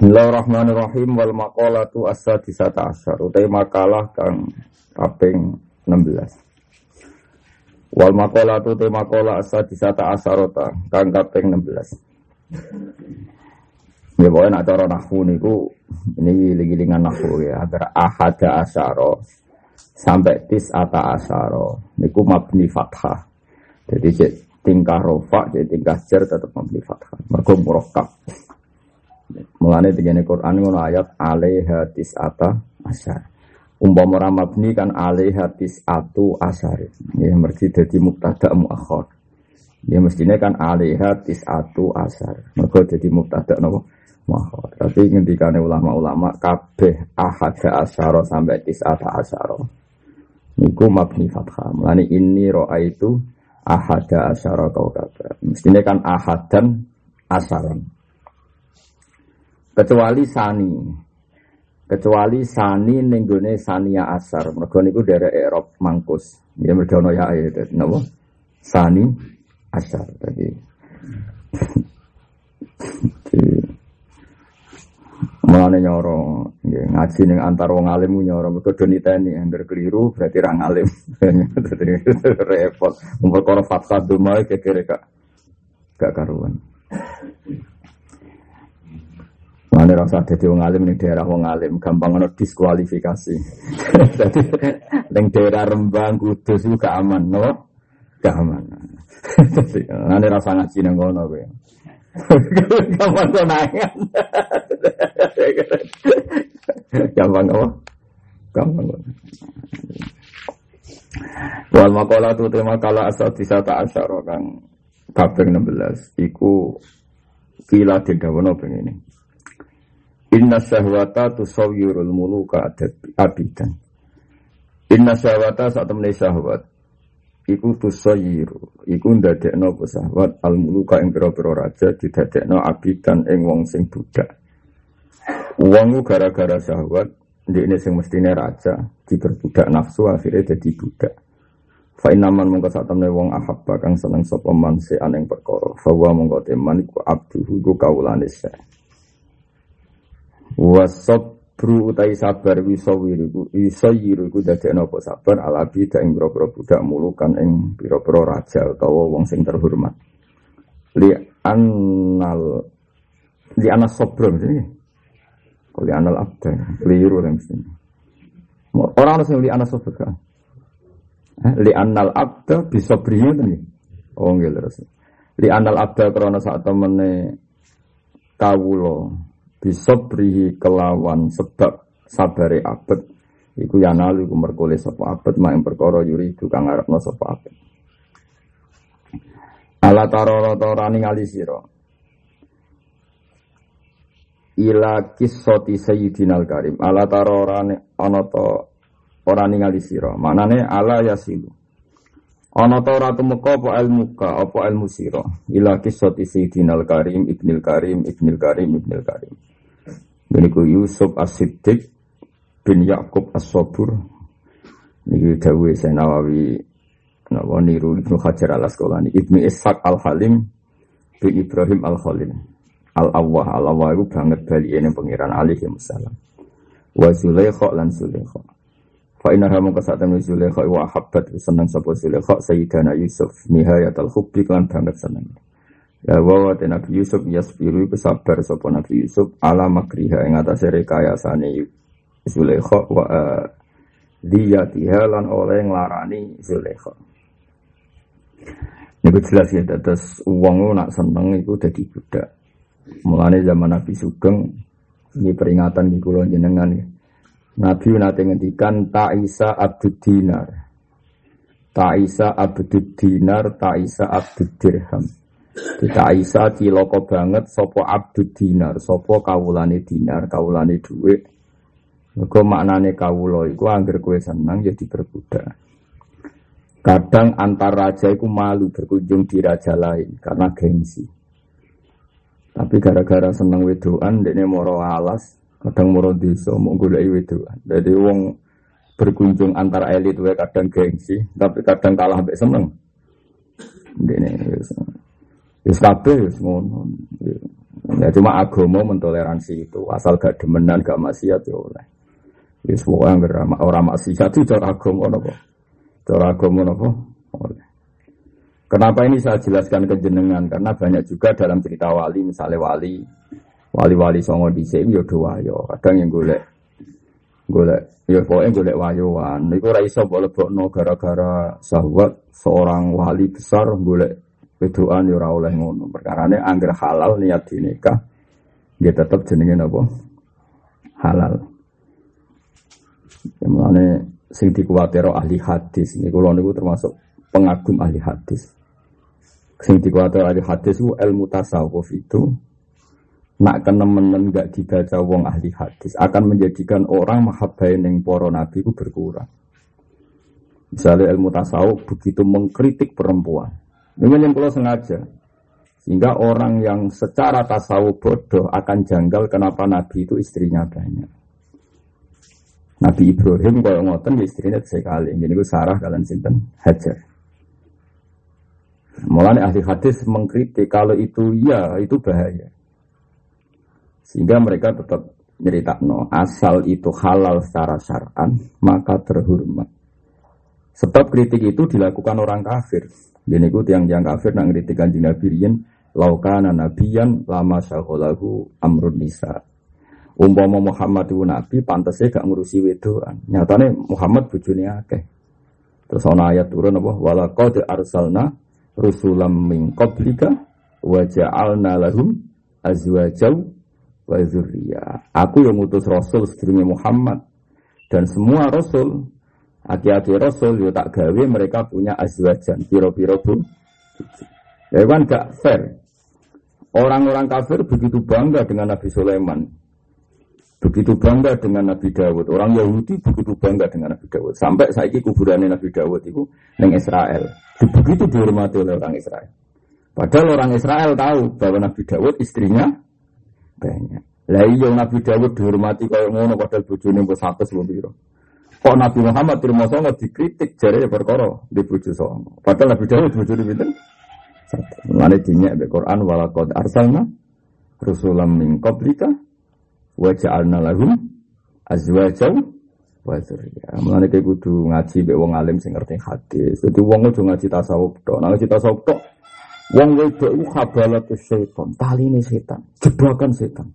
Bismillahirrahmanirrahim. Wal maqalatu as-sadisata asyar utai makalah kang kaping 16 Wal maqalatu utai makalah as-sadisata asyarota kang kaping 16 Ya pokoknya nak cara nahwu niku ini gilingan nahwu ya. Agar ahada asyara sampai tis ata asyara niku mabni fathah. Jadi tingkah rofa jadi tingkah jar tetap mabni fathah. Mergo murakkab Mulane digene Quran ngono ayat alaiha tis'ata asyar. Umpama ora mabni kan alaiha tis'atu asyar. Ya mesti dadi mubtada muakhir. Ya mestine kan alaiha tis'atu asyar. Mergo dadi mubtada napa? Muakhir. Tapi ngendikane ulama-ulama kabeh ahada asyara sampai tis'ata asyara. Niku mabni fathah. Mulane ini roa itu ahada asyara kau kata. Mestine kan ahadan asaran kecuali sani. Kecuali sani nenggone sania asar. Mergo niku dari Eropa mangkus. Ya mergo ono ya ayat napa? Sani asar tadi. Mulane nyoro nggih ngaji ning antar wong alim nyoro. Mergo do niteni angger keliru berarti ra ngalim. Repot. Umur karo fatwa dumae kekere gak gak karuan. Mana rasa jadi wong alim nih daerah wong alim gampang ono diskualifikasi. Jadi neng daerah Rembang Kudus itu gak aman, no? Gak aman. Mana rasa ngaji neng kono gue. Gampang konangan. Gampang apa? Gampang. Wal makola tu tema kala asal disata asyara kang kaping 16 iku kila didawono pengen Inna syahwata tusawwirul muluka abidan. Inna syahwata saat temen syahwat iku tusawwiru iku ndadekno apa syahwat al muluka ing pira-pira raja didadekno abidan ing wong sing budak. Wong gara-gara syahwat ndekne sing mestine raja diperbudak nafsu akhirnya jadi budak. Fa inaman mongko sak temne wong ahabba kang seneng sapa man se aneng. Fa wa mongko teman iku abduhu ku kawulane Wasabru utai sabar wisawiriku wisayiru iku dadekno apa sabar alabi dak ing pira budak mulukan ing pira-pira raja utawa wong sing terhormat. Li annal li anas sabr ini. Li anal abda keliru yang mesti. Orang harus li anas sabr kan. Eh, li anal abda bisa berinya tadi. Oh nggih terus. Li anal abda krana sak temene kawula bisobrihi kelawan sebab sabare abet. Iku yanalu iku merkole sapa abet mak perkara yuri kang arepno sapa abet. Ala tarara tarani ngali sira. Ila kisoti sayyidinal karim. Ala tarara ana ta ora ningali sira. Manane ala yasilu. Ana ta ora tumeka apa ilmu ka apa ilmu sira. Ila kisoti sayyidinal karim ibnil karim ibnil karim ibnil karim Niku Yusuf As-Siddiq bin Yakub As-Sabur. Niki dawuh Nawawi napa niru Ibnu Hajar Al-Asqalani, Ibnu Ishaq Al-Halim bin Ibrahim Al-Khalil. Al-Awwah Al-Awwah itu banget bali ini pengiran alaihi wasallam. Wa Zulaikha lan Zulaikha. Fa inna hamu kasatan Zulaikha wa habbat seneng sapa Zulaikha Sayyidana Yusuf nihayatul hubbi lan banget seneng. Ya wa Nabi Yusuf yasbiru iku sabar sapa Nabi Yusuf ala makriha ing atase rekayasane Zulaikha wa uh, diyatiha lan oleh nglarani Zulaikha. Ini jelas ya, terus uang nak seneng itu jadi budak. Mulane zaman Nabi Sugeng, ini peringatan di kulon jenengan ya. Nabi nanti ngendikan Ta'isa Abdud Dinar. Ta'isa Abdud Dinar, Ta'isa Abdud Dirham. Kita Aisyah ciloko banget sopo abdud dinar, sopo kawulane dinar, kawulane duit. Mergo maknane kawulo iku angger kowe seneng ya. Kadang antar raja iku malu berkunjung di raja lain karena gengsi. Tapi gara-gara seneng wedoan dekne moro alas, kadang moro desa mau golek wedoan. Jadi wong berkunjung antar elit wae kadang gengsi, tapi kadang kalah mbek seneng. Dene Wis kabeh wis ngono. Ya cuma agama mentoleransi itu, asal gak demenan, gak maksiat ya oleh. Ya semua yang orang maksiat itu cara agama nopo. Cara agama nopo oleh. Kenapa ini saya jelaskan ke jenengan? Karena banyak juga dalam cerita wali, misalnya wali, wali-wali songo di sini ya dua yo. Kadang yang golek, golek, ya pokoknya golek wayoan. Niku raiso boleh no gara-gara sahabat seorang wali besar golek Wedoan ya ora oleh ngono. Perkarane angger halal niat dinikah dia tetap jenenge napa? Halal. Ya mulane sing dikuwatiro ahli hadis niku kula niku termasuk pengagum ahli hadis. Sing dikuwatiro ahli hadis itu ilmu tasawuf itu nak kenemen gak dibaca wong ahli hadis akan menjadikan orang mahabbain yang poro nabi itu berkurang. Misalnya ilmu tasawuf begitu mengkritik perempuan, ini yang kalau sengaja. Sehingga orang yang secara tasawuf bodoh akan janggal kenapa Nabi itu istrinya banyak. Nabi Ibrahim kalau ngoten ya istrinya sekali. Ini gue Sarah kalian sinten Hajar. Mulanya ahli hadis mengkritik kalau itu ya itu bahaya. Sehingga mereka tetap cerita no asal itu halal secara syar'an maka terhormat. Sebab kritik itu dilakukan orang kafir. Gini ku tiang-tiang kafir nak ngeritik kanjeng Nabi riyen laukana nabiyan lama syaholahu amrun nisa. Umpama Muhammad itu nabi pantasnya gak ngurusi wedoan. Nyatane Muhammad bojone akeh. Terus ana ayat turun apa wala qad arsalna rusulam min qablika wa lahum azwajaw wa dzurriyyah. Aku yang ngutus rasul sedurunge Muhammad dan semua rasul Aki-aki Rasul yo tak gawe mereka punya azwajan piro-piro pun. Ya kan gak fair. Orang-orang kafir begitu bangga dengan Nabi Sulaiman. Begitu bangga dengan Nabi Dawud. Orang Yahudi begitu bangga dengan Nabi Dawud. Sampai saiki kuburannya Nabi Dawud itu neng Israel. Begitu dihormati oleh orang Israel. Padahal orang Israel tahu bahwa Nabi Dawud istrinya banyak. Lah iya Nabi Dawud dihormati kaya ngono padahal bojone mbok 100 lho Kok Nabi Muhammad terima songo dikritik jari perkara di bojo songo. Padahal Nabi Dawud bojo di pinten? Mulane dinyak di Quran walaqad arsalna rusulam min qablika wa ja'alna lahum azwajaw wa dzurriyyah. Mulane kowe kudu ngaji mbek wong alim sing ngerti hadis. Dadi wong kudu ngaji tasawuf tok. Nah ngaji tasawuf tok wong wedok iku khabalatus syaitan, taline setan, jebakan setan.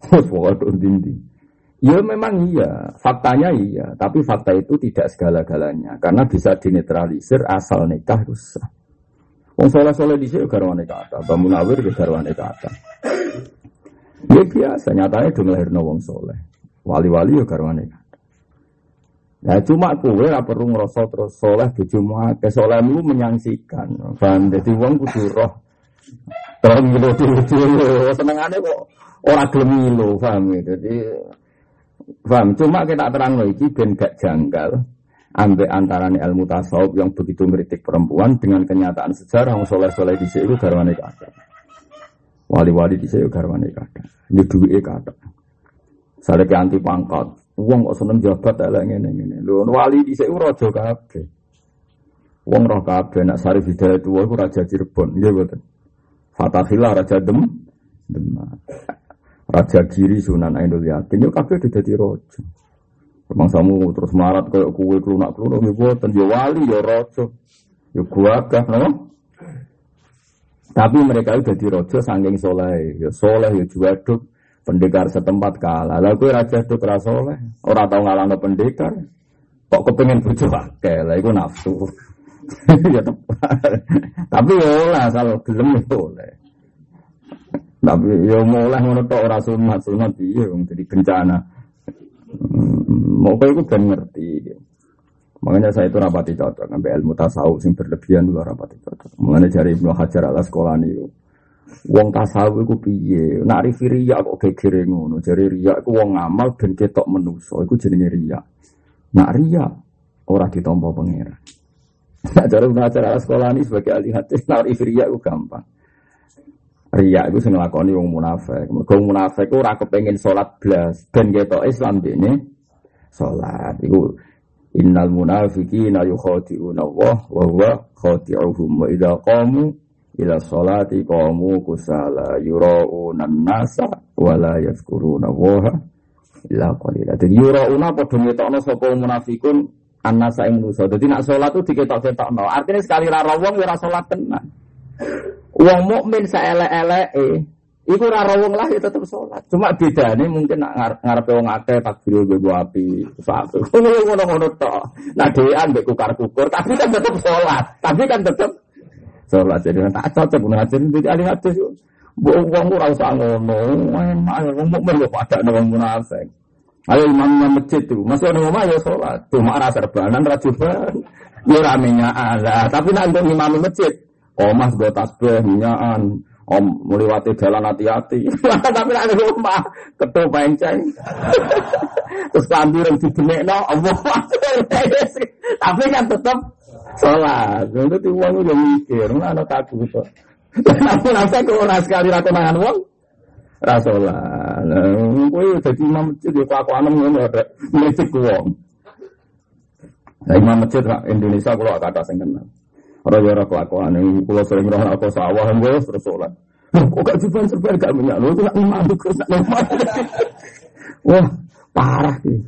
Wes pokoke ndindi. Ya memang iya, faktanya iya, tapi fakta itu tidak segala-galanya karena bisa dinetralisir asal nikah rusak. Wong soleh soleh di sini garwane kata, bangun awir ke garwane kata. Ya biasa, nyatanya dong lahir wong soleh. Wali-wali ya garwane kata. Nah cuma kue lah perlu ngerasa terus soleh cuma ke soleh lu menyangsikan. Paham? Jadi wong kudu roh. Terus ngilu dulu, senengannya kok orang gelem ngilu, paham ya? Jadi Paham? Cuma kita terang lagi ben gak janggal ambek antarane ilmu tasawuf yang begitu ngeritik perempuan dengan kenyataan sejarah yang soleh-soleh di sini garwane kata. Wali-wali di sini garwane kata. Ini duwe kata. Saya anti pangkat. Uang kok seneng jabat elek ngene ngene. Lho wali di sini raja kabeh. Wong roh kabeh nak sari hidayah tuwa iku raja Cirebon, nggih mboten. Fatahillah raja Dem Demak. Raja Giri Sunan Ainul Yakin yo kabeh dadi raja. samu terus marat koyo kuwe klunak-klunak yo boten yo wali yo raja. Yo gagah no? Tapi mereka itu jadi raja saking soleh, yo soleh yo juwaduk pendekar setempat kalah. Lah kowe raja duk ra soleh, ora tau ngalahno pendekar. Kok kepengen bojo akeh, lah iku nafsu. ya. Tapi yo lah asal gelem yo oleh. Tapi ya mulai ngono tok ora sunat sunat piye wong jadi bencana. Hmm, mau kau itu kan ngerti. Makanya saya itu rapati cocok sampai ilmu tasawuf sing berlebihan dulu rapati cocok. Mengenai cari Ibnu Hajar ala sekolah nih. Wong tasawuf iku piye? Nak rifi riya kok gegere ngono. Jare riya iku wong ngamal ben ketok menusa. Iku jenenge riya. Nak riya ora ditampa pangeran. Nah, cara Ibnu Hajar ala sekolah ini sebagai ahli hadis, nak rifi riya iku gampang. Ria itu sing nglakoni wong munafik. Mergo munafik ora kepengin salat blas ben ketok Islam dene salat. Iku innal munafiqina yukhadi'una Allah wa huwa khadi'uhum wa idza qamu ila sholati qamu kusala yura'una nasa wala yadhkuruna waha illa qalila. Jadi yura'una padha ngetokno sapa munafikun annasa ing manusa. Dadi nak salat tuh diketok-ketokno. Artinya sekali ra wong ya ora salat tenan. Wong mukmin saelek-eleke Iku ora wong lah ya tetep sholat. Cuma bedane mungkin nak ngarepe wong akeh takbir nggo api. Satu. Ngono-ngono tok. Nah dhewean mbek kukar-kukur tapi kan tetep sholat. Tapi kan tetep sholat. Jadi tak cocok ngajar jadi ahli hadis. Mbok wong ora usah ngono. Wong mukmin kok padha wong munafik. Ayo imamnya masjid tuh, masih ada rumah ya sholat. Cuma rasa serbanan, rajuban. Ya ramenya ada. Tapi nanti imam masjid. Oh mas gue tasbih, minyaan. Om melewati jalan hati-hati. Tapi ada rumah ketua penceng. Terus kambir yang dibenek no, Allah Tapi kan tetap sholat. Jadi uang udah mikir, mana takut. Tapi nanti kalau sekali rakyat uang, rasolah. Nah, kowe dadi imam masjid ya kelakuan ngono ada mlecet wong. Nah, imam masjid Indonesia kula kata sing kenal. Ora ya ora kelakuan kula sering roh aku sawah nggo terus salat. Kok gak juban serban gak minyak lho nak imam terus Wah, parah iki.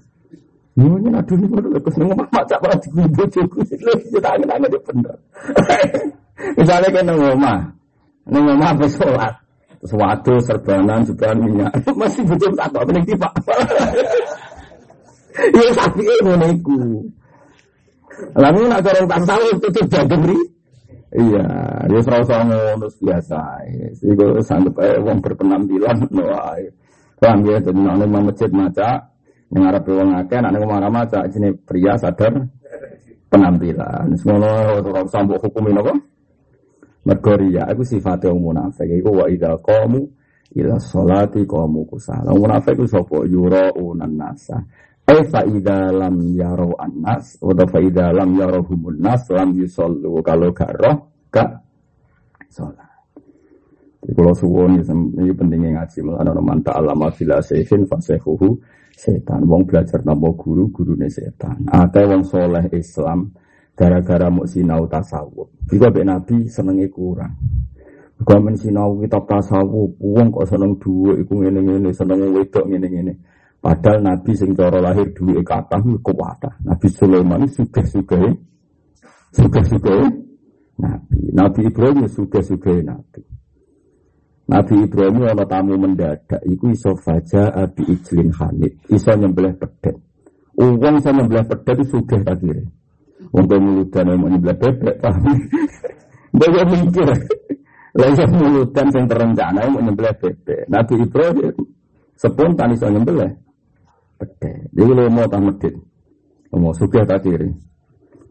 Ini nak dulu baru lekas nengok mak cak pada di kubu cukup itu kita angin angin itu bener. Misalnya kan nengok mah, nengok mah bersolat, Suatu serbanan juga minyak masih butuh satu apa nih pak? Ya sapi ini niku. Lalu nak orang tak tahu itu tuh jagri. Iya, dia selalu sama ngono biasa. Iku sanggup eh wong berpenampilan no ae. Paham ya, jadi nang masjid maca yang arep wong akeh nek ngomong maca jenenge pria sadar penampilan. Semono ora usah mbok hukumi napa? Mergo riya iku sifate wong munafik iku wa idza qamu ila sholati qamu kusala. Wong munafik iku sapa yura'unan nasa. Eh fa idza lam yaro annas wa fa idza lam yarohumun nas lam yusallu kalau gak roh gak salat. Jadi kalau suwon ini pentingnya ngaji malah ana man ta'allama fila sayfin fasehuhu setan. Wong belajar napa guru gurune setan. Akeh wong soleh Islam gara-gara mau sinau tasawuf. Juga be Nabi senenge kurang. Juga men sinau kitab tasawuf, wong kok seneng dhuwit iku ngene-ngene, seneng wedok ngene-ngene. Padahal Nabi sing cara lahir dhuwit kathah kuwatah. Nabi Sulaiman sugih-sugih. Sugih-sugih Nabi. Nabi Ibrahim sugih-sugih Nabi. Nabi Ibrahim ana tamu mendadak iku iso faja abi ijlin hanit, iso nyembelih pedhet. Uang iso nyembelih pedhet itu sugih akhirnya. Untuk mulutan mau nyebelah bebek, paham? Dia mikir. Lalu mulutan yang terencana mau nyebelah bebek. Nabi Ibrahim spontan iso nyebelah bebek. Jadi lo mau tak medit. Mau suka tak kiri.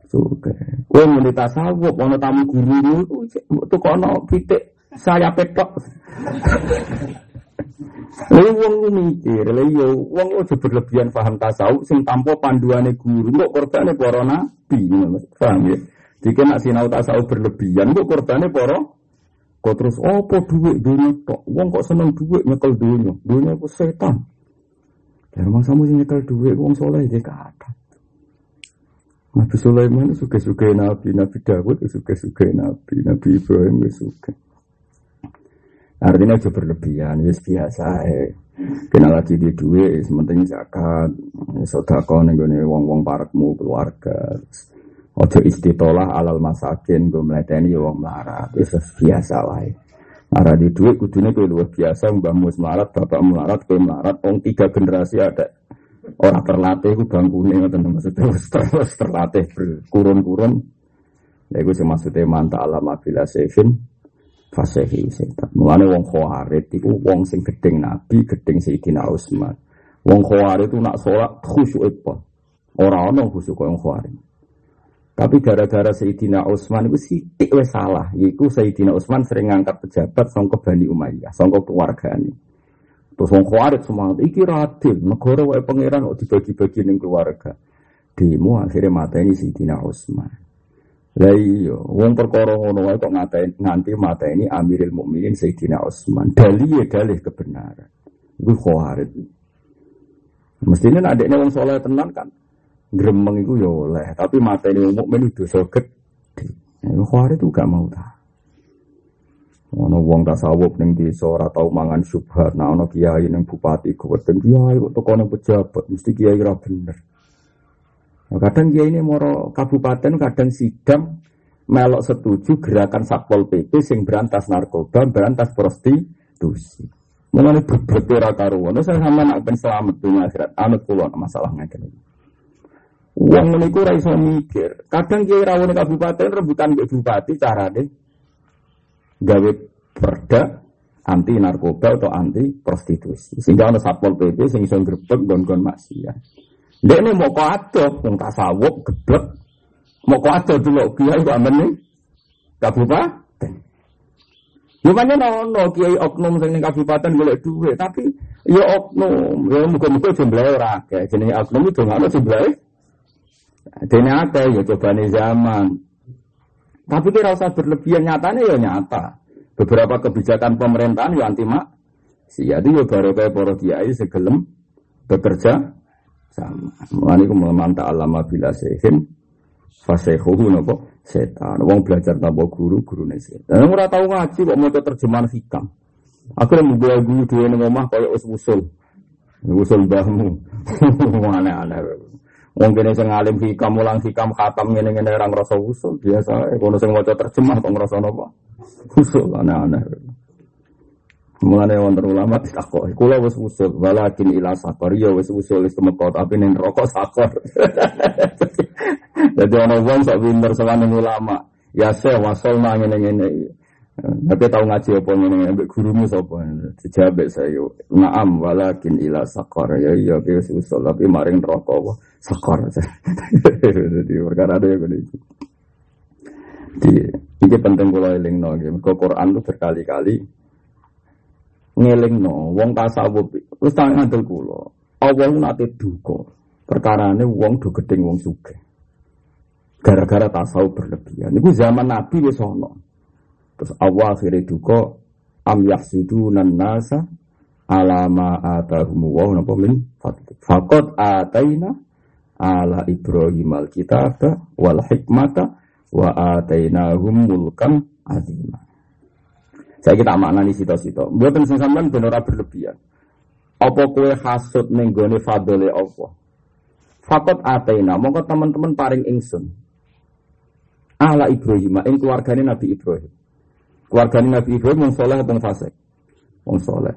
Suka. Kue mau ditasawuf, mau tamu guru itu kono pitik saya petok. Lalu wong mikir, lalu yo wong ojo berlebihan paham tasawuf sing tanpa panduane guru, kok korbane para nabi, paham ya? Jika nak sinau tasawuf berlebihan, kok korbane para kok terus opo duit dunia tok, wong kok seneng duit nyekel dunia, dunia itu setan. Ya rumah samu sing nyekel duit, wong soleh dia kata. Nabi Sulaiman suka-suka Nabi, Nabi Dawud suka-suka Nabi, Nabi Ibrahim suka. Artinya itu berlebihan, ya biasa ya. Kena lagi di duit, sementing zakat, sodako nih gue wong-wong parakmu keluarga. Ojo istitolah alal masakin, gue meleteni wong melarat, itu biasa lah ya. Nara di duit kudunya gue luar biasa, mbah mus melarat, bapak melarat, gue melarat, wong tiga generasi ada orang terlatih, gue bangkune, maksudnya terus terlatih berkurun-kurun. Ya gue maksudnya mantap alam bila sevin, fasehi setan. Mulane wong khawarit iku wong sing gedeng Nabi, gedeng Sayyidina Utsman. Wong khawarit itu nak sholat khusyuk apa? Ora ono khusyuk wong khawarit. Tapi gara-gara Sayyidina Utsman itu sithik wis salah. Iku Sayyidina Utsman sering ngangkat pejabat sangka Bani Umayyah, sangka keluargane. Terus wong khawarit semangat iki radil, negara wae pangeran kok dibagi-bagi ning keluarga. Demo akhirnya mata ini Sayyidina Utsman. Lah iya, wong perkara ngono wae kok ngatain nganti mata ini Amirul Mukminin Sayyidina Utsman. Dalih ya dalih kebenaran. Iku khawarit. Mestinya adekne wong saleh tenan kan gremeng iku ya oleh, tapi mata ini mukmin itu dosa gede. Iku khawarit itu gak mau ta. Ono wong tasawuf ning desa ora tau mangan subhat, nah ono kiai ning bupati kuweden kiai kok teko ning pejabat mesti kiai ora bener. Nah, kadang kiai ini moro kabupaten kadang sidang melok setuju gerakan Satpol PP sing berantas narkoba, berantas prostitusi. Mulane berbeda karuan. Saya sama nak ben selamat dunia akhirat. Anut kula masalah ngene Wong niku ora iso mikir. Kadang kiai rawone kabupaten rebutan mbek bupati carane gawe perda anti narkoba atau anti prostitusi. Sehingga ana satpol pp sing iso grebek gon-gon maksiat. Ini mau kau ada, mau tasawuf, geblek, mau kau ada dulu, kiai kok amen nih, kabupaten. Ya mana nono kiai oknum sing ning kabupaten golek duit, tapi ya oknum, ya muga-muga jumlahe ora akeh. Oknum itu ada jumlahe. Dene akeh ya cobane zaman. Tapi kira usah berlebihan nyatanya ya nyata. Beberapa kebijakan pemerintahan ya anti mak. Jadi ya baru kayak para kiai segelem bekerja sama. Mulane ku mantap alama bila sehin fasehuhu nopo setan. Wong belajar tanpa guru, gurune setan. Ora tau ngaji kok maca terjemahan hikam. Aku yang membawa guru dhewe ning omah kaya usul. Usul mbahmu. Aneh-aneh. Wong kene sing alim hikam mulang hikam khatam ngene-ngene ora ngrasa usul biasa kono sing maca terjemah kok ngrasa napa? Usul aneh-aneh. Mulane wonten ulama ditakoki, kula wis usul walakin ila sakor ya wis usul wis temeka tapi ning rokok sakor. Jadi ana wong sak pinter sawane ulama, ya se wasolna ngene-ngene. Tapi tahu ngaji apa ngene ambek gurumu sapa? Dijawab saya, "Na'am walakin ila sakor." Ya iya wis usul tapi maring neraka apa? Jadi perkara ada yang begitu. Di ini penting kula elingno nggih. Mergo Quran itu berkali-kali ngelingno wong tasawuf wis tak ngandel kula. Allah nate duka. Perkarane wong do gedeng wong sugih. Gara-gara tasawuf berlebihan. Iku zaman Nabi wis ana. Terus Allah akhirnya duka am yahsudun nasa alama atahum wa napa min. Faqad ataina ala Ibrahim alkitab wal hikmata wa atainahum mulkan azima. Saya kita maknani sito-sito. Mboten sing sampean ben ora berlebihan. Apa kue hasud ning gone fadole Allah? Fakot ataina, mongko teman-teman paring ingsun. Ala Ibrahim, ing keluargane Nabi Ibrahim. Keluarga Nabi Ibrahim wong soleh atau fasik? Wong soleh.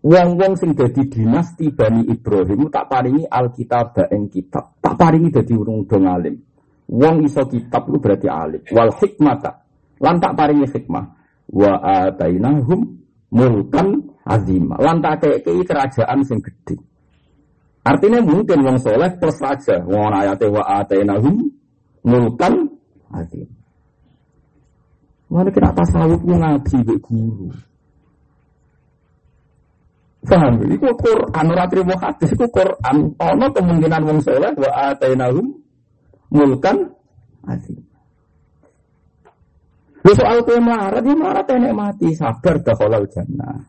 Wong-wong sing dadi dinasti Bani Ibrahim tak paringi Alkitab ing kitab. Tak paringi dadi urung dong alim. Wong iso kitab lu berarti alim. Wal hikmata. Lan tak paringi hikmah. Wa atainahum mulkan azimah. Lan tak kei kerajaan sing gede. Artinya mungkin wong soleh plus raja. Wong ayate wa atainahum mulkan azimah. Mana kira tasawuf ku ngaji be guru. Paham? Iku Quran ora trimo hadis iku Quran. Ana kemungkinan wong saleh wa atainahum mulkan azim. Lu soal kue melarat, ya melarat enek mati, sabar dah kalau jannah.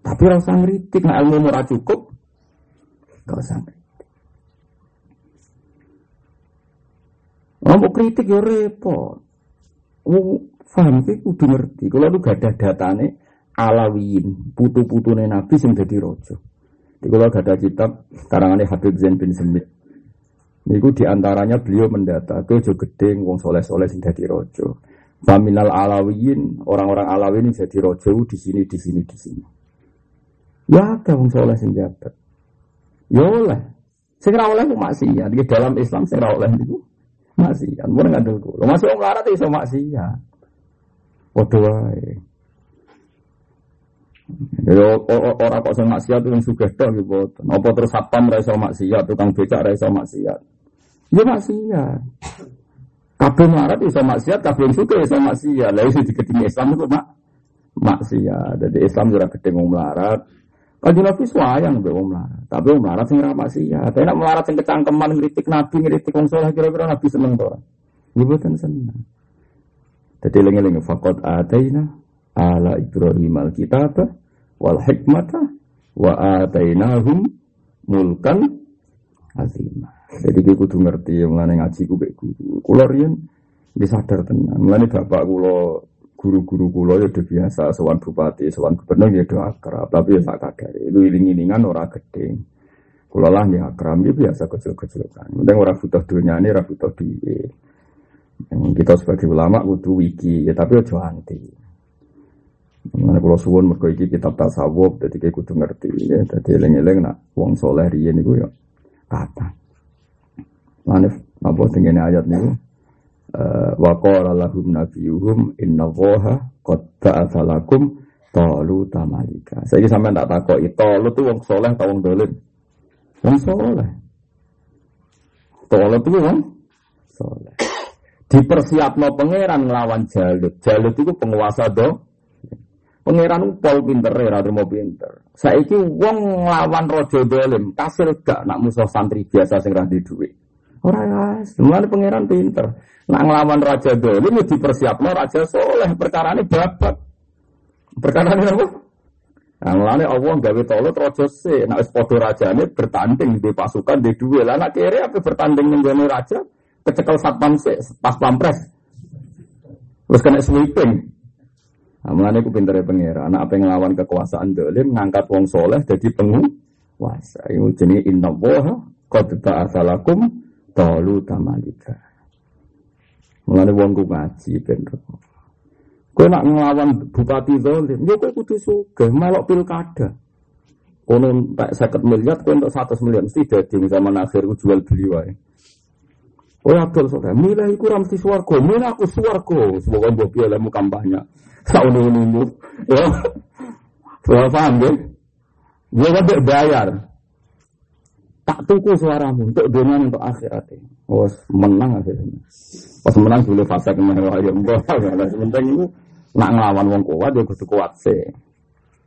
Tapi rasa ngeritik, nah ilmu murah cukup, gak usah ngeritik. Mau kritik ya repot. Faham sih kudu ngerti. Kalau lu gak ada datane alawiyin, putu-putune Nabi sing dadi raja. Jadi kalau gak ada kitab karangannya Habib Zain bin Semit. Niku di antaranya beliau mendata ke jo gedeng wong soleh-soleh sing dadi raja. Faminal alawiyin, orang-orang alawiyin jadi raja di sini, di sini, di sini. Ya ada wong soleh sing jabat. Ya oleh. Sing ra oleh maksiat. Di dalam Islam sing ra oleh niku maksiat. Mun ngandel kula. Masuk wong larat iso maksiat. Padha wae. Ya ora kok sing maksiat wong sugih tok nggih boten. Apa terus satpam ra iso maksiat, tukang becak ra iso maksiat. Ya maksiat. Kabeh marat iso maksiat, kabeh sugih iso maksiat. Lah iso diketing Islam itu mak maksiat. Jadi Islam ora gedeng wong melarat. Kaji Nabi swayang mbek wong melarat. Tapi wong melarat sing ra maksiat. Tapi nek melarat sing kecangkeman ngritik Nabi, ngritik wong saleh kira-kira Nabi seneng to ora? Boten seneng. Jadi lengi-lengi fakot ataina ala Ibrahim alkitab wal hikmata wa atainahum mulkan azimah. Jadi gue kudu ngerti yang ngaji gue guru. Kulo riyen disadar tenan. Mulane bapak kulo guru-guru kulo ya udah biasa sowan bupati, sowan gubernur ya udah akrab, tapi ya sak kagare. Itu iling-ilingan ora gede. Kulo lah nih akrab ya biasa kecil-kecilan. Mending ora butuh dunia ini, ora butuh duit. Kita sebagai ulama butuh wiki, ya tapi ojo anti. Mengenai pulau suwon mergo iki kitab tasawuf, jadi kayak kudu ngerti ya. Jadi eleng-eleng nak wong soleh riyen niku ya kata. Lane apa tengene ayat niku eh, wa qala lahum nabiyuhum inna woha qad ba'atha lakum talu tamalika. Saiki sampean tak takoki talu tuh wong soleh ta wong dolim? Wong soleh. Talu tuh wong soleh. Dipersiapno pangeran nglawan Jalut. Jalut itu penguasa do Pangeran pol pinter ya, mau pinter. Saiki wong nglawan raja dolim, kasil gak nak musuh santri biasa sing ra duwe. Ora ya, semuanya pangeran pinter. Nak nglawan raja dolim ya dipersiapno raja soleh, perkara ini babat. Perkara ini apa? Nah, mulane Allah gawe tolot raja se, nak wis padha rajane bertanding di pasukan di duwe. Lah nak apa bertanding ning raja, kecekel satpam se, pas pampres. Terus kena sweeping. Nah, aku pintere pengira. Anak apa yang ngelawan kekuasaan dolim, ngangkat wong soleh jadi penguasa. Ini jenis inna woha, qad ta'asalakum, tolu tamalika. Mulane wong ku ngaji bener. Kowe nak ngelawan bupati dolim, yo kowe kudu sugih, melok pilkada. Kono tak 50 miliar, kowe untuk 100 miliar mesti dadi zaman akhir jual beli wae. Oh ya saudara, milah iku ra mesti swarga, milah aku swarga, semoga mbok piye lemu kampanye. Sauni ini ya. Saya paham ya? Dia kan bayar. Tak tuku suaramu untuk dunia untuk akhirat. Oh, menang akhirnya. Pas menang dulu fase ke mana ya enggak. Sementara itu nak ngelawan wong kuat dia kudu kuat sih.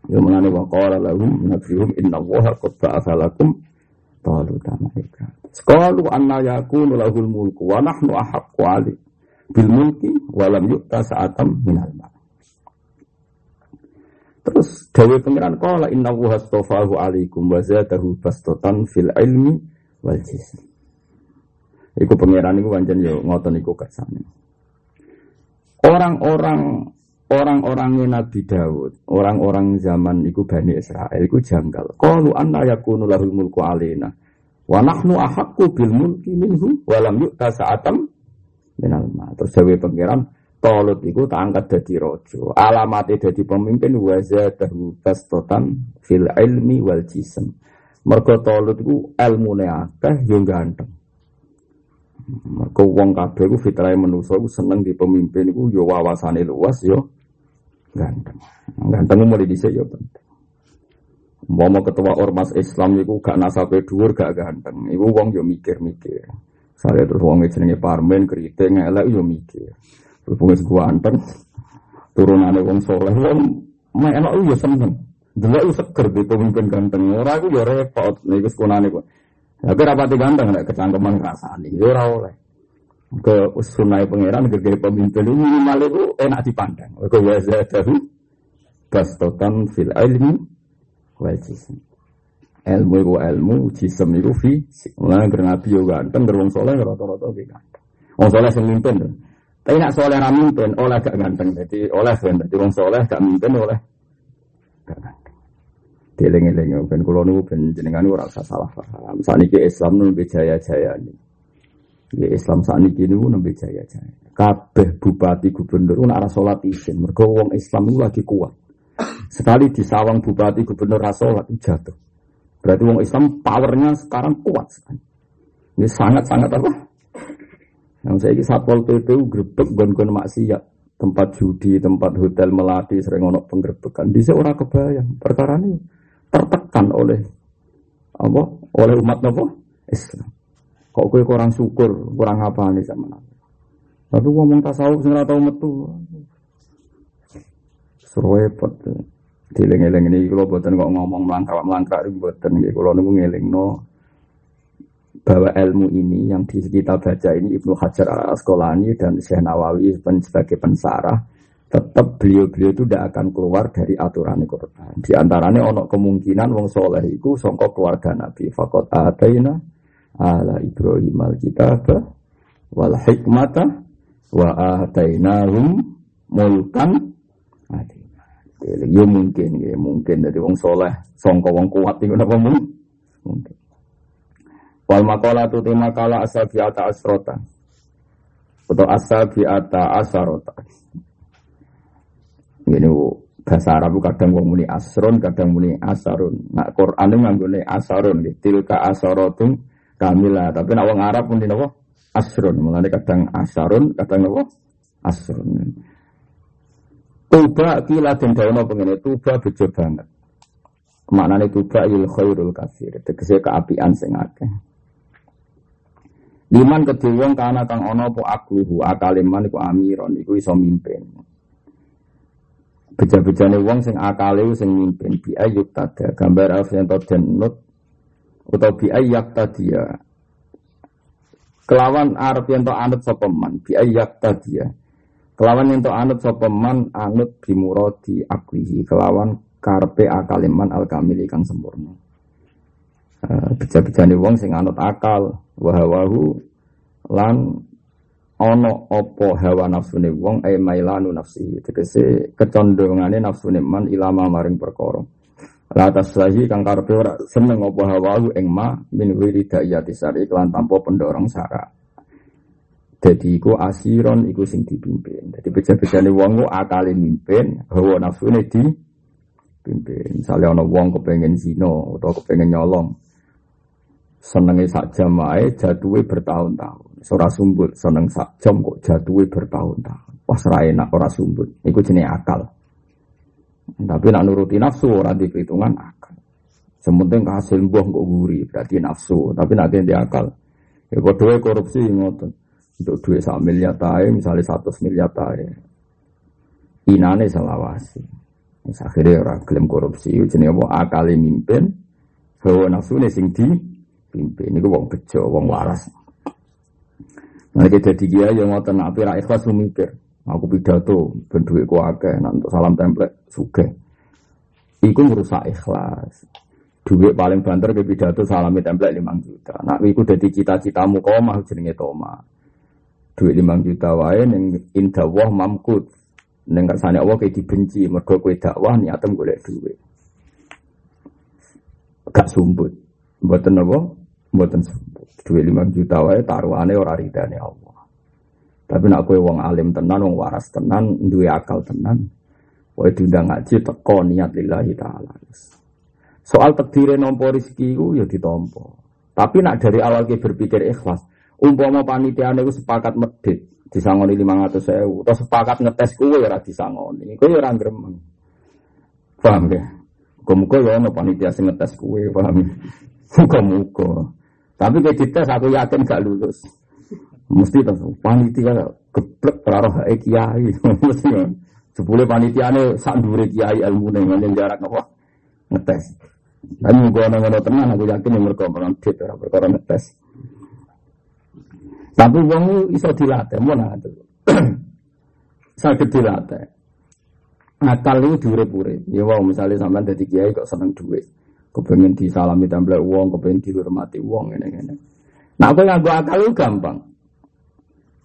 Ya menane wa qala lahum inna Allaha qad taluta malaika. Qalu anna yakunu lahul mulku wa nahnu ahaqqu ali bil mulki wa lam yu'ta sa'atam minal mal. Terus dawe pengiran kala inna wuha astofahu alaikum wa zadahu bastotan fil ilmi wal jism. Iku pengiran iku wancen yo ngoten iku kersane. Orang-orang orang-orangnya Nabi Daud, orang-orang zaman iku Bani Israel iku janggal. Qalu anna yakunu lahul mulku alaina wa nahnu ahaqqu bil mulki minhu wa lam yu'ta sa'atam minal ma. Terus dawe pengiran Tolut itu tak angkat rojo. Alamatnya jadi pemimpin wajah dahu bastotan fil ilmi wal jism. Mergo Tolut itu ilmu akeh yang ganteng. Mergo wong kabeh iku fitrah manusa iku seneng di pemimpin iku yo wawasane luas yo ganteng. Ganteng mulai dhisik yo penting. Mau ketua ormas Islam itu gak nasabe dhuwur gak ganteng. Iku wong yo mikir-mikir. Saya terus wong jenenge Parmen keriting elek yo mikir. Berhubungan ganteng, turunannya wong soleh, wong enak ya seneng. Dulu itu seger di pemimpin ganteng. Orang itu ya repot, nih ke sekunane kok. Tapi rapati ganteng, nek kecangkeman rasani, ya ora oleh. Ke sunai pangeran, ke pemimpin ini minimal itu enak dipandang. Ke wazadahu, bastotan fil ilmi, wal jism. Ilmu itu ilmu, jism itu fisik. Mulai nabi yo ganteng, berwong soleh rata-rata ganteng. Wong soleh sing mimpin. Tapi nak soleh ra mimpin, oleh gak ganteng. Jadi oleh ben dadi wong soleh gak mimpin oleh gak ganteng. Dieling-eling ben kula niku ben jenengan ora usah salah paham. Saniki Islam nembe jaya-jaya ini. Ya Islam saniki niku nembe jaya-jaya. Kabeh bupati gubernur ora arah salat isin. Mergo wong Islam itu lagi kuat. Sekali disawang bupati gubernur ra salat jatuh. Berarti wong Islam powernya sekarang kuat sekali. Ini sangat-sangat apa? Yang saya ini satpol pp grebek gon-gon maksiat, tempat judi, tempat hotel melati sering ono penggerbekan. Di seorang kebayang perkara ini tertekan oleh apa? Oleh umat apa? Islam. Kok kue kurang syukur, kurang apa nih sama nabi. Tapi ngomong tasawuf ora tau metu. Surwepet. Dileng-eleng ini kalau buatan kok ngomong melangkah-melangkah buatan nggih kula niku ngelingno bahwa ilmu ini yang di kita baca ini Ibnu Hajar al Asqalani dan Syekh Nawawi sebagai pensarah tetap beliau-beliau itu tidak akan keluar dari aturan Quran. Di antaranya ono kemungkinan wong soleh itu songkok keluarga Nabi. Fakot ataina ala Ibrahim al kitab wal hikmata wa atainahum mulkan. Ya mungkin, ya mungkin dari wong soleh, songko wong kuat itu apa mungkin. Wal makola tu tema kala asal ata asrota atau asal ata asarota. Ini bahasa Arab kadang wong muni asron, kadang muni asarun. Nak Quran itu nganggone asarun, tilka asarotum kamila. Tapi nak wong Arab pun apa? Asrun. Mulane kadang asarun, kadang apa? Asrun. Tuba kila den dawono pengene tuba bejo banget. Maknane tuba il khairul kafir. Tegese keapian sing akeh. Liman kedhe wong kana kang ana apa akluhu akaliman iku amiron iku iso mimpin. Beja-bejane wong sing akale sing mimpin bi tada gambar alf yang den nut utawa bi ayyak tadia. Kelawan arep yen anut sapa man bi ayyak tadia. Kelawan yen anut sapa man anut bimuradi aklihi kelawan karpe akaliman al kamili kang sempurna. Uh, beja-bejane wong sing anut akal wahawahu lan ono opo hawa nafsune wong ay mailanu nafsi tegese kecondongane nafsune man ilama maring perkara la taslahi kang karepe ora seneng opo hawahu ing ma min wiridayati sari kelan tanpa pendorong sara jadi iku asiron iku sing dipimpin jadi beja-bejane wong ku akale mimpin hawa nafsune di pimpin misalnya ono wong kepengen zino atau kepengen nyolong senenge sak jam wae jatuhe bertahun-tahun. Ora sumbut seneng sak jam kok jatuhe bertahun-tahun. Wah ora enak ora sumbut. Iku jenenge akal. Tapi nak nuruti nafsu ora di perhitungan akal. Sementing hasil buah kok guri berarti nafsu. Tapi nak di akal. Ya padha korupsi ngoten. Untuk duit sak miliar tae misalnya satu miliar tae. Inane selawasi. Akhirnya orang klaim korupsi, jenenge apa akal mimpin, hawa nafsu sing di pimpin niku wong bejo, wong waras. Nah, kita dia yang tenang, tapi rakyat ikhlas mikir. Aku pidato, ben duitku akeh, untuk salam template, suge. Iku merusak ikhlas. Duit paling banter ke pidato salami template 5 juta. Nah, iku jadi cita-citamu kau mah jenenge toma. Duit 5 juta wae ning indah wah mamkut. Ning kersane Allah kayak dibenci, mergo kowe dakwah niatem golek duit. Gak sumbut. Mboten apa? Mboten duit lima juta wae taruhane ora ridane Allah. Tapi nak kowe wong alim tenan, wong waras tenan, duwe akal tenan, kowe diundang ngaji teko niat lillahi taala. Soal takdire nompo rezeki ku ya ditompo. Tapi nak dari awal ke berpikir ikhlas, umpama panitia niku sepakat medit disangoni 500 sewu, atau sepakat ngetes kue ya ora disangoni, kue ya ora gremeng. Paham ya? Muga-muga ya ono panitia sing ngetes kue, paham? Muka-muka. Tapi kayak dites aku yakin gak lulus. Mesti terus panitia geblek terarah hae kiai. Mesti kan. Sepuluh panitia ini sak dure kiai ilmu nih nganjen jarak apa ngetes. Tapi muka ono-ono tenang aku yakin yang mereka orang dit orang perkara ngetes. Tapi wong iso dilatih, mau nanti. Sakit dilatih. Akal itu diurip-urip. Ya wow, misalnya sampean dadi kiai kok seneng duit kepengen disalami template uang, kepengen dihormati uang ini ini. Nah, aku yang akal itu gampang.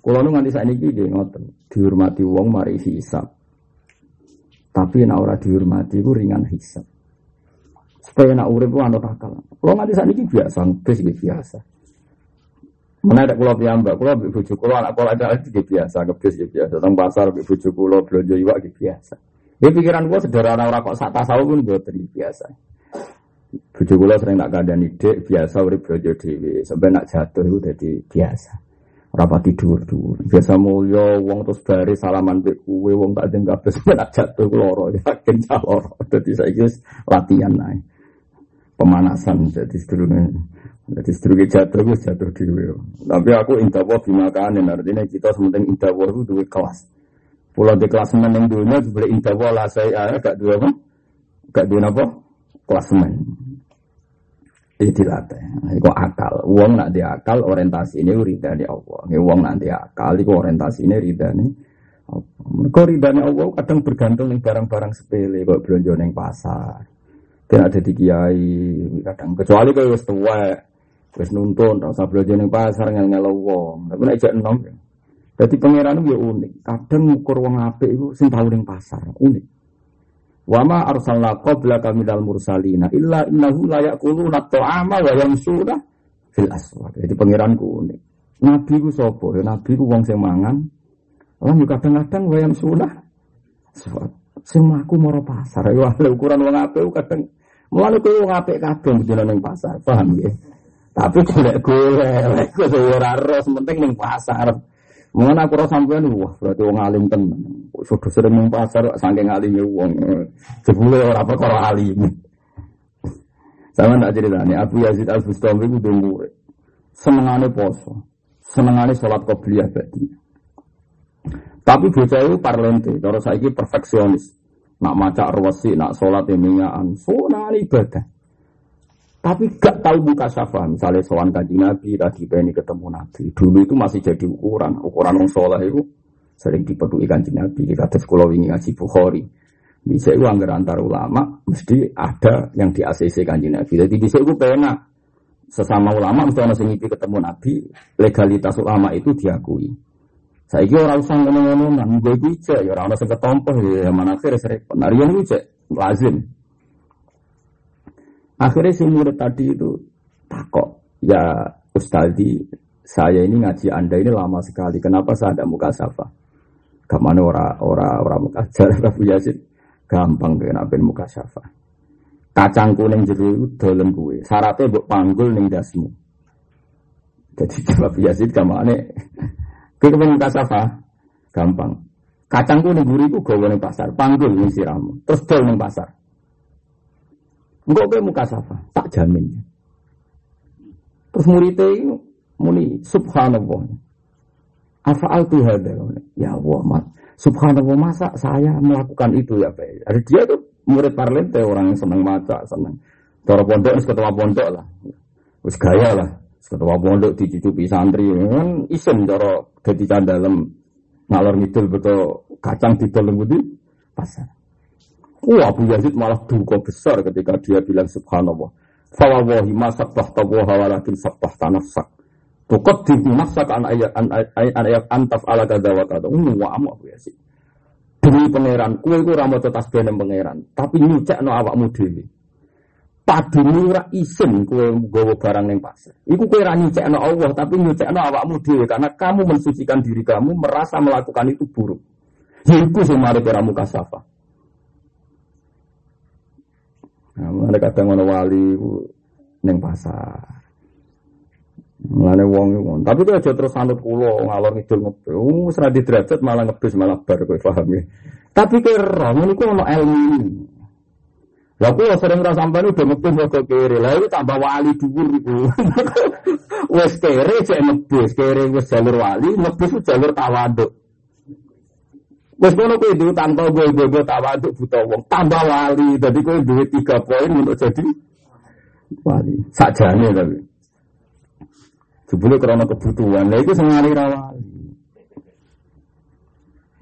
Kalau nu nganti saat ini dia ngotot dihormati uang mari hisap. Tapi nak ora dihormati itu ringan hisap. Supaya nak urip anut akal. Kalau nganti saat ini biasa, bes biasa. Mana ada pulau piyambak, pulau bujuk pulau anak pulau ada lagi biasa, kebis biasa. Tentang pasar bujuk pulau belanja iwak biasa. Ya pikiran gua sederhana orang kok sak tasawuf pun buat biasa. Bujuk kula sering tak kandhani dik biasa urip bojo dhewe, sampai nak jatuh itu jadi biasa. Rapati dhuwur-dhuwur. Biasa mulya wong terus bare salaman mbek kuwe wong tak deng kabeh sampe nak jatuh loro yakin cah loro. Dadi saiki latihan ae. Pemanasan jadi sedurunge jadi sedurunge jatuh wis jatuh dhewe. Tapi aku intawa bimakanen artinya kita sementing intawa itu duwe kelas. Pulau di kelas meneng dunia boleh intawa lah saya gak dua apa? Gak dua apa? Klasemen. Ini dilatih. Iku akal. Uang nak diakal orientasi ini ridani Allah. Ini uang nak diakal iku orientasi ini ridani Allah. Mereka ridani Allah kadang bergantung nih barang-barang sepele. Kok belanja neng pasar. Tidak ada di kiai. Kadang kecuali kalau wis tua. Wis nuntun. Tak usah belanja pasar. Ngel ngel uang. Tapi ijak enom. Jadi pangeran itu ya unik. Kadang ngukur wong apik itu sing tau ning pasar, unik. Wa ma arsalna qablaka minal mursalina illa innahum la yaquluna ta'ama wa yamsuna fil aswaq. Jadi pangeran ku unik. Nabi ku sapa? Ya nabi ku wong sing mangan. Lah yo kadang-kadang wa yamsuna aswaq. Sing mlaku mara pasar. Ya ukuran wong apik kadang Mulane kowe wong apik kabeh mesti ning pasar, paham ya? Tapi golek-golek, kok ora ros penting ning pasar. Mungkin aku rasa sampean wah berarti wong alim tenan. Sudah sering ning pasar saking alime wong. Jebule ora perkara alim. Sama tak ceritanya, Abu Yazid Al Bustami itu murid. Senengane poso, senengane sholat qobliyah badi. Tapi bocah itu parlente, cara saiki perfeksionis. Nak maca arwasi, nak sholat minyakan, sunah ibadah. Tapi gak tahu buka syafa. Misalnya soal kaji Nabi, lagi pengen ketemu Nabi. Dulu itu masih jadi ukuran. Ukuran orang sholat itu sering dipeduli kaji Nabi. Di kata sekolah ini ngaji Bukhari. Bisa itu anggar antar ulama, mesti ada yang di ACC kanji Nabi. Jadi bisa itu pena sesama ulama mesti orang sengipi ketemu Nabi, legalitas ulama itu diakui. Saya orang usah ngomong-ngomong, nah, gue gue ya orang usah ketompoh, ya mana akhirnya sering. Nah, yang gue lazim. Akhirnya si murid tadi itu takok, ya Ustadi, saya ini ngaji Anda ini lama sekali. Kenapa saya ada muka safa? Ke mana ora ora ora muka jar Abu Yazid? Gampang kenapa muka safa. Kacang kuning itu dalam kue. Syaratnya buat panggul ning dasmu. Jadi Abu Yazid ke mana? Kue kepen muka safa? Gampang. Kacang kuning gurih itu gawe pasar. Panggul ning siramu. Terus ning pasar. Enggak kayak muka safa, tak jamin. Terus muridnya muni subhanallah. Afa'al tuh ya Allah mat. Subhanallah masa saya melakukan itu ya Pak. Ada dia tuh murid parlente orang yang senang maca, senang. Cara pondok, ketua pondok lah. Terus gaya lah. Ketua pondok dicucupi santri kan isen cara dadi dalam ngalor ngidul betul kacang di dalam budi pasar. Wah Abu Yazid malah duka besar ketika dia bilang subhanallah. Fawawahi ma sabbah tawaha walakin sabbah tanafsak. Tukot di nafsak an ayat an ayat antaf ala kada wa kada. Ini amu Abu Yazid. Demi pangeran, kue ku ramo tetas benem pangeran. Tapi nyucek no awakmu dewi. Padune ora isin kue gawa barang yang pasar. Iku kue ra nyucek no Allah, tapi nyucek no awakmu dewi. Karena kamu mensucikan diri kamu, merasa melakukan itu buruk. Yaiku semari keramu kasafah. Nah, mulane kadang ana wali ning pasar. Mulane wong iku. Tapi kok aja terus anut kula ngalor ngidul ngebes. Wis ra derajat malah ngebes malah bar kowe paham ya. Tapi kira ngono iku ana ilmu. Lah kula sering ra sampean udah ngebes kok kere. Lah iki tambah wali dhuwur iku. Wes kere cek ngebes, kere wis jalur wali, ngebes jalur tawaduk. Wes kono kowe duwe tanpa gue gue tawaduk buta wong, tambah wali. Jadi kowe duwe tiga poin untuk jadi wali. Sakjane tapi. Jebule karena kebutuhan. Lah itu sengari ra wali.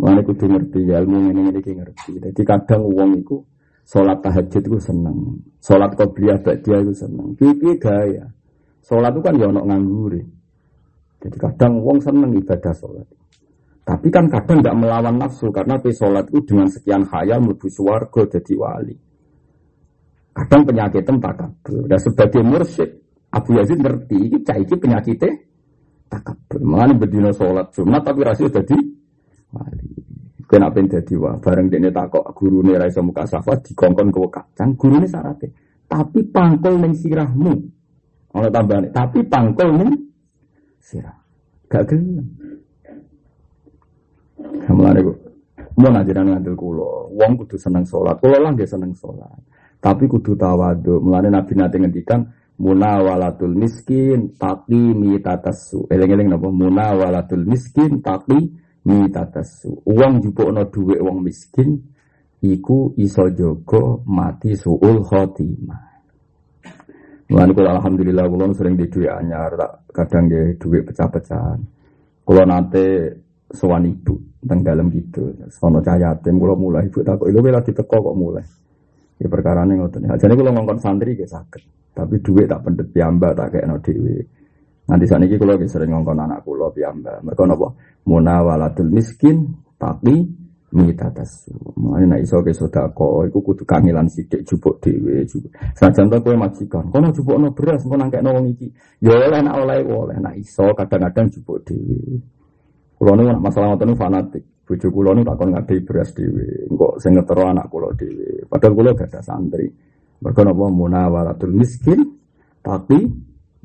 Mana kudu ngerti ya, ilmu ini ini ngerti. Jadi kadang uang itu sholat tahajud itu seneng, sholat qobliyah dia itu seneng. Pipi gaya. Sholat itu kan ya ono nganggur. Jadi kadang uang seneng ibadah sholat. Tapi kan kadang tidak melawan nafsu karena sholat itu dengan sekian khayal menuju suwargo jadi wali. Kadang penyakit takabur. Dan sebagai mursyid Abu Yazid ngerti ini caiki penyakitnya takabur. Mengenai berdina sholat Jumat tapi rasanya jadi wali. Kena pengen jadi wah. Bareng dia takok guru nih raisa muka safa dikongkon ke kacang. Guru ini syaratnya. Tapi pangkol neng sirahmu. Ono tambahan. Tapi pangkol neng sirah. Gak gelem. Mulane kok mau ngajaran ngandel kulo, wong kudu seneng sholat, kulo lah dia seneng sholat. Tapi kudu tawadu. Mulane Nabi nanti ngendikan munawalatul miskin tapi mitatasu. Eleng-eleng napa munawalatul miskin tapi mitatasu. Uang no duwe uang miskin iku iso jogo mati suul khotimah. Mulane kula alhamdulillah kula sering di duit anyar, kadang di duit pecah-pecahan. Kula nate sowan ibu teng dalam gitu. Sono cahaya yatim kula mulai ibu takut itu lagi teko kok mulai. Ya perkara ngoten. Jadi kalau ngongkon santri gak sakit. Tapi duit tak pendet piamba tak kayak no dewi. Nanti saat ini kalau sering ngongkon anak kulo piyambak. Mereka nopo munawaladul miskin tapi mita tasu. Mana nak iso ke sodako, iku kudu kangelan sidik jupuk dewe. Senajan tak kue majikan, kono jupuk no beras, mau nangkek no iki. Ya oleh nak oleh oleh nak iso kadang-kadang jupuk dewe. Kulo nu masalah ngoten fanatik. Bojo kulo nu takon ngadei beras dewe. Engkok sing ngetero anak kulo dewe. Padahal kulo gak ada santri. Mereka nopo munawalatul miskin tapi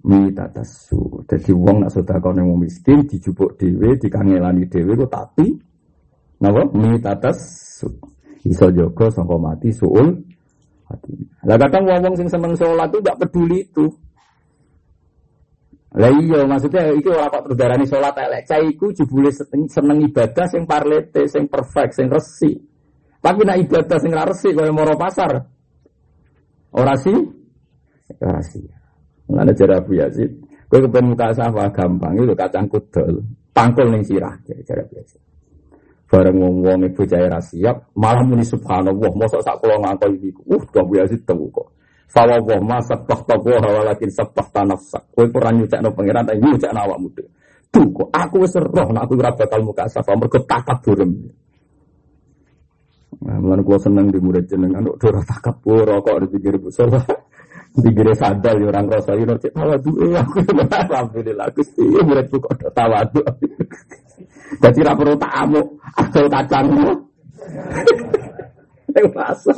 mita tasu. Jadi wong nak sudah kau nemu miskin dijupuk dewe, dikangelani dewe kok tapi napa mita tasu. Iso jogo sangka mati suul hati. Lah kadang wong sing seneng sholat itu gak peduli itu. Lah iya maksudnya iki ora kok terus darani salat elek. Cah iku jebule seneng ibadah sing parlete, sing perfect, sing resi. Tapi nak ibadah sing ra resi kaya moro pasar. Ora sih? Ora sih. Mana cara Abu Yazid, kue kepen muka sawah gampang itu kacang kudel, pangkul ning sirah cara Abu Yazid. Bareng wong wong ibu jaya siap, malah muni subhanallah, mosok sak kula ngangkol iki. Uh, Abu Yazid tahu kok. Fawa wah ma sabah tawa walakin sabah tanafsak. Kowe ora nyucakno pangeran tapi nyucakno awakmu dhewe. Tuh kok aku wis roh nek aku ora bakal muka sawah mergo takabur. Nah, mulane kula seneng di murid jenengan kok ora takabur kok dipikir bu Dikira sadar ya orang rasa ini cek tawadu eh aku alhamdulillah Gusti muridku kok ada tawadu. Jadi ra perlu tamu asal kacang. Yang rasa.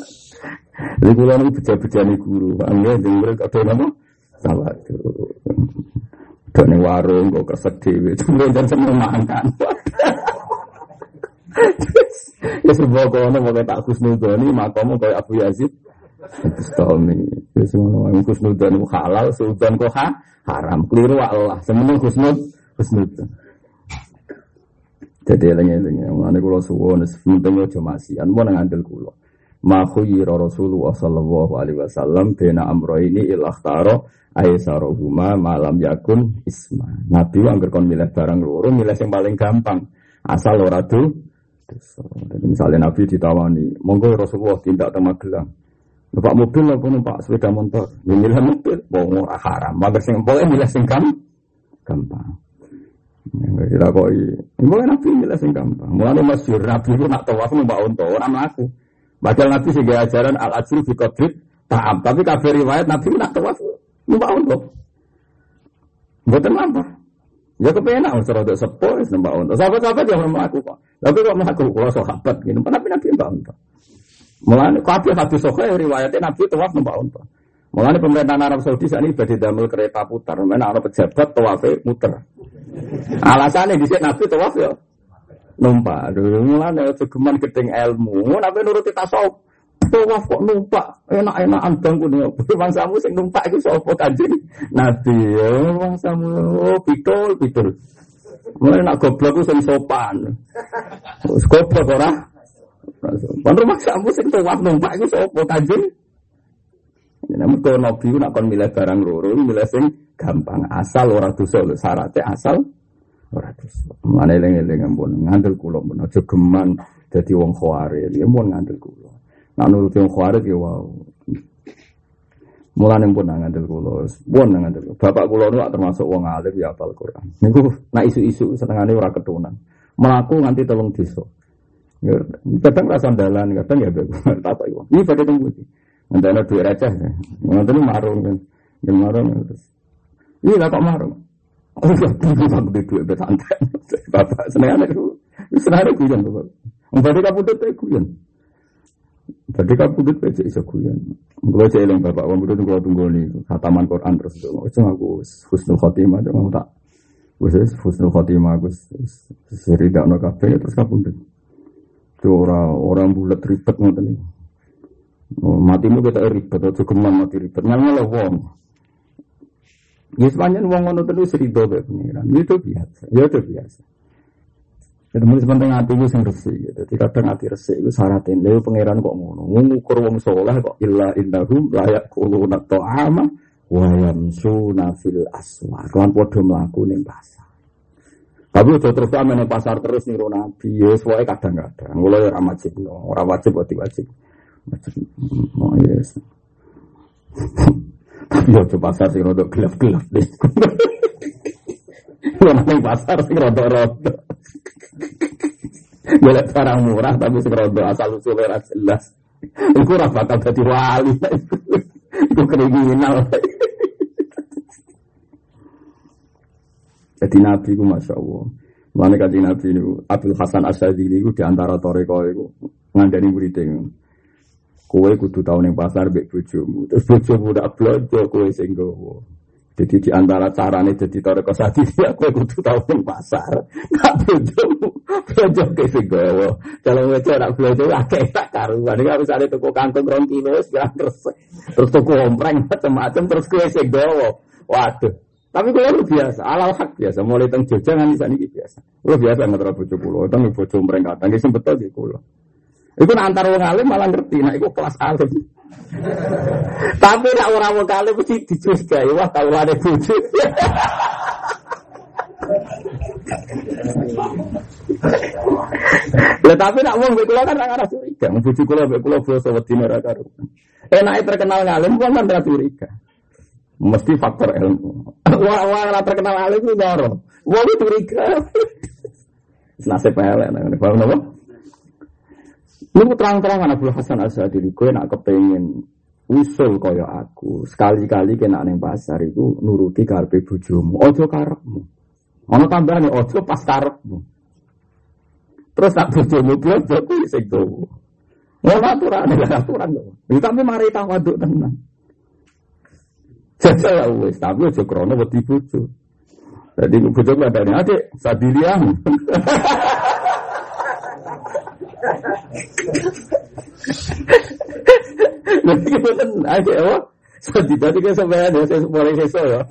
Jadi kula niku beja-bejane guru, angge jeung murid ada nama tawadu. Warung kok kesek dhewe, cuma jan seneng mangan. Ya sebuah kono mau tak kusnudoni makamu kayak Abu Yazid Bustami. Ya semua orang khusnudan halal, sultan kok ha? haram. Keliru Allah. Semuanya khusnud, khusnudan. Jadi eling-eling, mengenai kulo suwon, penting aja masian, mau ngandel kulo. Ma khuyira Rasulullah sallallahu alaihi wasallam bena amro ini ilah taro aisarohuma malam yakun isma. Nabi angger kon milih barang loro, milih yang paling gampang. Asal ora Jadi misalnya Nabi ditawani, monggo Rasulullah tindak temagelang. Numpak mobil apa numpak sepeda motor? Ya mobil, wong ora haram. Maka sing boleh milih sing gampang. Ya kita koi. Mulai nabi milih sing gampang. Mulai masyur nabi itu nak tawaf numpak unta, orang melaku. Padahal nabi sih ajaran al ajru fi qadrit ta'am. Tapi kafir riwayat nabi nak tawaf numpak unta. Mboten apa. Ya kepenak usah rada sepo numpak unta. Sahabat-sahabat yang melaku kok. Tapi kok melaku kalau sahabat gitu. Tapi nabi numpak unta. Mulane kabeh hadis sahih riwayatnya Nabi tawaf numpak unta. Mulane pemerintahan Arab Saudi saat ini badhe damel kereta putar, mana ana pejabat tawafe muter. Alasannya di sini Nabi tawaf ya numpak. Mulane aja geman gedeng ilmu. Nabi nuruti tasawuf. Tawaf kok numpak, enak-enakan bangku nih. Bangsamu sing numpak itu sapa kanjeng? Nabi ya bangsamu oh, pitul pitul. Mulai nak goblok itu sing sopan. Goblok ora? Kan rumah kamu sing tuwak numpak iku sapa kanjeng? Ya mergo nabi nak kon milih barang loro, milih sing gampang asal ora dosa lho syaratnya asal ora dosa. Mane eling-eling ampun ngandel kula aja geman dadi wong khawarij, ya mun ngandel kula. Nak nurut wong khawarij ya wow. Mulane pun ngandel kula, pun ngandel. Bapak kula nu termasuk wong alim ya hafal Quran. Niku nak isu-isu senengane ora ketunan. Melaku nganti tolong desa. Ya, kadang rasa dalan, kadang ya apa itu. Ini pada tunggu sih. Nanti ada duit receh. Ini marung kan. Yang marung terus. Ini lah kok marung. Oh ya, aku di duit betantai. Bapak seneng anak itu. Seneng anak kuyan bapak. Berarti kamu tuh teh kuyan. Kamu tuh teh iso kuyan. Kalau saya eling bapak, kamu tuh kalau tunggu nih. Khataman Quran terus itu. Itu aku husnul khotimah. Mau tak. Wes husnul khotimah. Aku seridak no kafe terus kamu tuh. Itu orang orang bulat ribet ngoten nih. Oh, matimu kita ribet, atau geman mati ribet. Nyala wong. Ya sepanjang wong ngono terus rido be pengiran. Itu biasa. Ya itu biasa. Jadi mulai sepenting hati gue sing resi. Jadi kadang hati resi itu syaratin. Lalu pangeran kok ngono. Ngukur wong soleh kok illa indahum layak kuluna to'ama wa yamsuna fil aswa. Kan podo melaku ning pasar. Tapi udah terus sama nih pasar terus nih nabi, ya sesuai kadang-kadang. Mulai ya wajib, orang wajib buat wajib. Wajib, oh yes. Tapi ya pasar sih untuk gelap-gelap deh. Wong ning pasar sing rada-rada. Golek barang murah tapi sing rada asal usule ora jelas. Iku ora bakal dadi wali. Iku kriminal. Jadi Nabi ku Masya Allah. Mana kaji Nabi ini, Abdul Hasan Asyadili itu di antara toreko itu ngandani muridnya. Kue kudu tahu ning pasar bek bojomu. Terus bojomu udah belanja kue sing gowo. Jadi di antara carane jadi toreko sadili ya kue kudu tahu ning pasar. Kak bojomu belanja ke sing gowo. Kalau ngece nak belanja akeh tak karuan. Ini harus ada toko kangkung rong kilo terus terus toko ompreng macam-macam terus kue sing gowo. Waduh. Tapi kalau lu biasa, alal hak biasa, mulai teng Jogja nganti sana biasa. Lu biasa terlalu bojo kulo, teng bojo mereka, teng sing betul di kulo. Iku antar wong alim malah ngerti, nah iku kelas alim. Tapi nak orang wong alim mesti dicurigai, wah tahu lade bojo. Ya tapi nak wong kulo kan ora curiga, bojo kulo mbek kulo basa wedine ora karo. Enake terkenal ngalim wong kan ora curiga. Mesti faktor ilmu. Wah, wah, terkenal alim itu doro. Wah, itu curiga. Nasib elek, nah, paham Lu terang-terangan Abdul Hasan Asadili, gue nak kepengen usul kaya aku. Sekali-kali kena neng pasar itu nuruti karpe bujumu. Ojo karepmu. Ono tambahane ojo pas karepmu. Terus tak bujumu dia aku sing tuwa. Aturan, aturan. Tapi mari tawaduk tenang. Jajal ya wis, tapi aja krono wedi bojo. Jadi bojo ngadani adik sadilian. Nanti kita aja apa? Sadi tadi kan sampai ada saya mulai seso ya.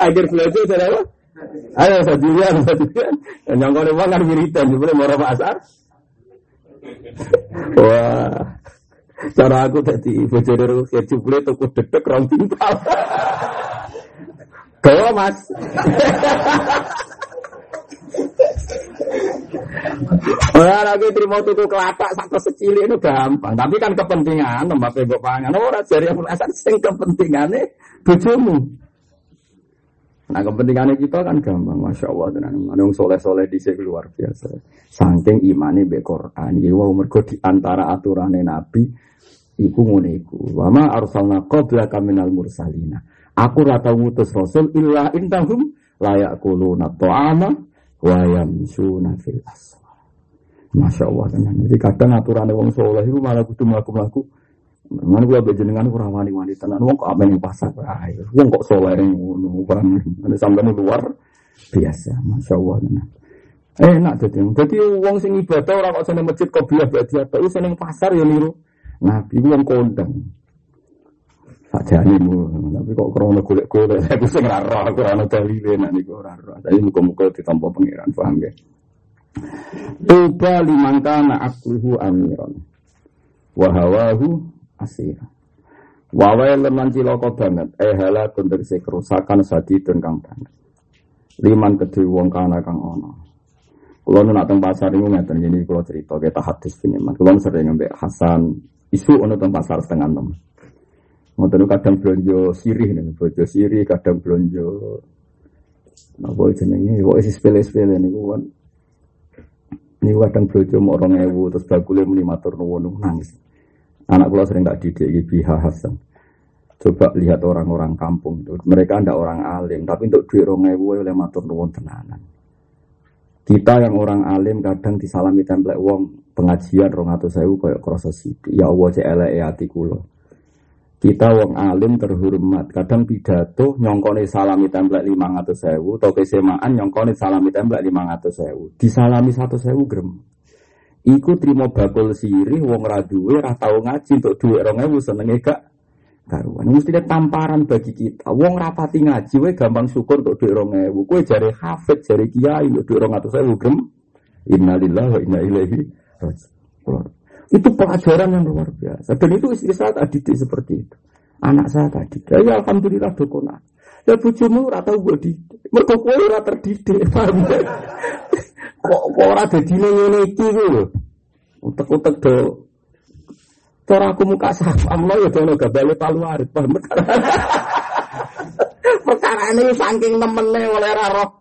Akhir belajar saya apa? Ayo sadilian, sadilian. Yang kau uang kan wiritan, boleh mau pasar. Wah. Cara aku tadi bojone Rukia jebule tuku dedek rong timpal. Gawa Mas. Lagi terima tuku kelapa satu secili itu gampang, tapi kan kepentingan tempat mbok pangan. Ora jari aku asal sing kepentingannya bojomu. Nah kepentingannya kita kan gampang, masya Allah tenan. Manung soleh soleh di luar biasa. Saking imani be Quran, ya wow mergo di antara aturannya Nabi Iku ngene iku. Wa ma arsalna qablaka minal mursalina. Aku ora tau ngutus rasul illa intahum la yaquluna ta'ama wa yamsuna fil aswa. Masya Allah tenan. Jadi kadang aturannya wong soleh itu malah kudu mlaku-mlaku. Mana gue ambil jenengan kurang wani wani tenan. Wong kok amen yang pasar. Wong kok soleh yang ngono. Ada sampai luar biasa. Masya Allah tenan. Enak jadi. Jadi wong sing ibadah orang kok seneng masjid kok biar berarti atau seneng pasar ya niru. Nabi yang kondang. Sajane mu, tapi kok krono golek-golek aku sing ora roh, aku ora dalile nek niku ora roh. Tapi muga-muga ditampa pangeran, paham ya. Tuba liman kana akluhu amiron. Wa hawahu asira. Wa leman cilaka banget, eh halakun tegese kerusakan sadidun kang banget. Liman kedhe wong kana kang ana. Kulo nak teng pasar ini ngeten gini kulo cerita kita hadis ini. Kulo sering ngambil Hasan Isu ono teng pasar setengah enam. Ngoten kadang belanja sirih nih, belanja sirih, kadang belanja apa jenenge, kok isi sepele-sepele niku kan. Ini kadang belanja mau orang ewu terus bagule muni matur nuwun nangis. Anak kula sering tak didik iki Hasan. Coba lihat orang-orang kampung itu. Mereka ndak orang alim, tapi untuk duit orang ewu oleh matur nuwun tenanan. Kita yang orang alim kadang disalami template wong pengajian rong atau saya kayak kroso Ya Allah cek elek hati kulo. Kita wong alim terhormat. Kadang pidato nyongkone salami template lima atau sewu. Atau kesemaan nyongkone salami template lima atau sewu. Disalami satu sewu grem. Iku terima bakul sirih wong raduwe ra tau ngaji untuk duit rong ewu senenge gak karuan. Mesti ada tamparan bagi kita. Wong rapati ngaji we gampang syukur untuk duit rong ewu. Kue jari hafid, jari kiai untuk duit rong atau sewu grem. Innalillahi wa inna ilaihi itu pelajaran yang luar biasa. Dan itu istri saya tadi seperti itu. Anak saya tadi. Ya, ya alhamdulillah dokona. Ya bujumu rata gue di. Mereka kue rata terdidik. Paham ya? Kok ora dadi ngene iki lho. Utek-utek do. Cara aku muka sapam lo ya dono gabale palu arit. Paham Perkara ini saking temennya oleh raro.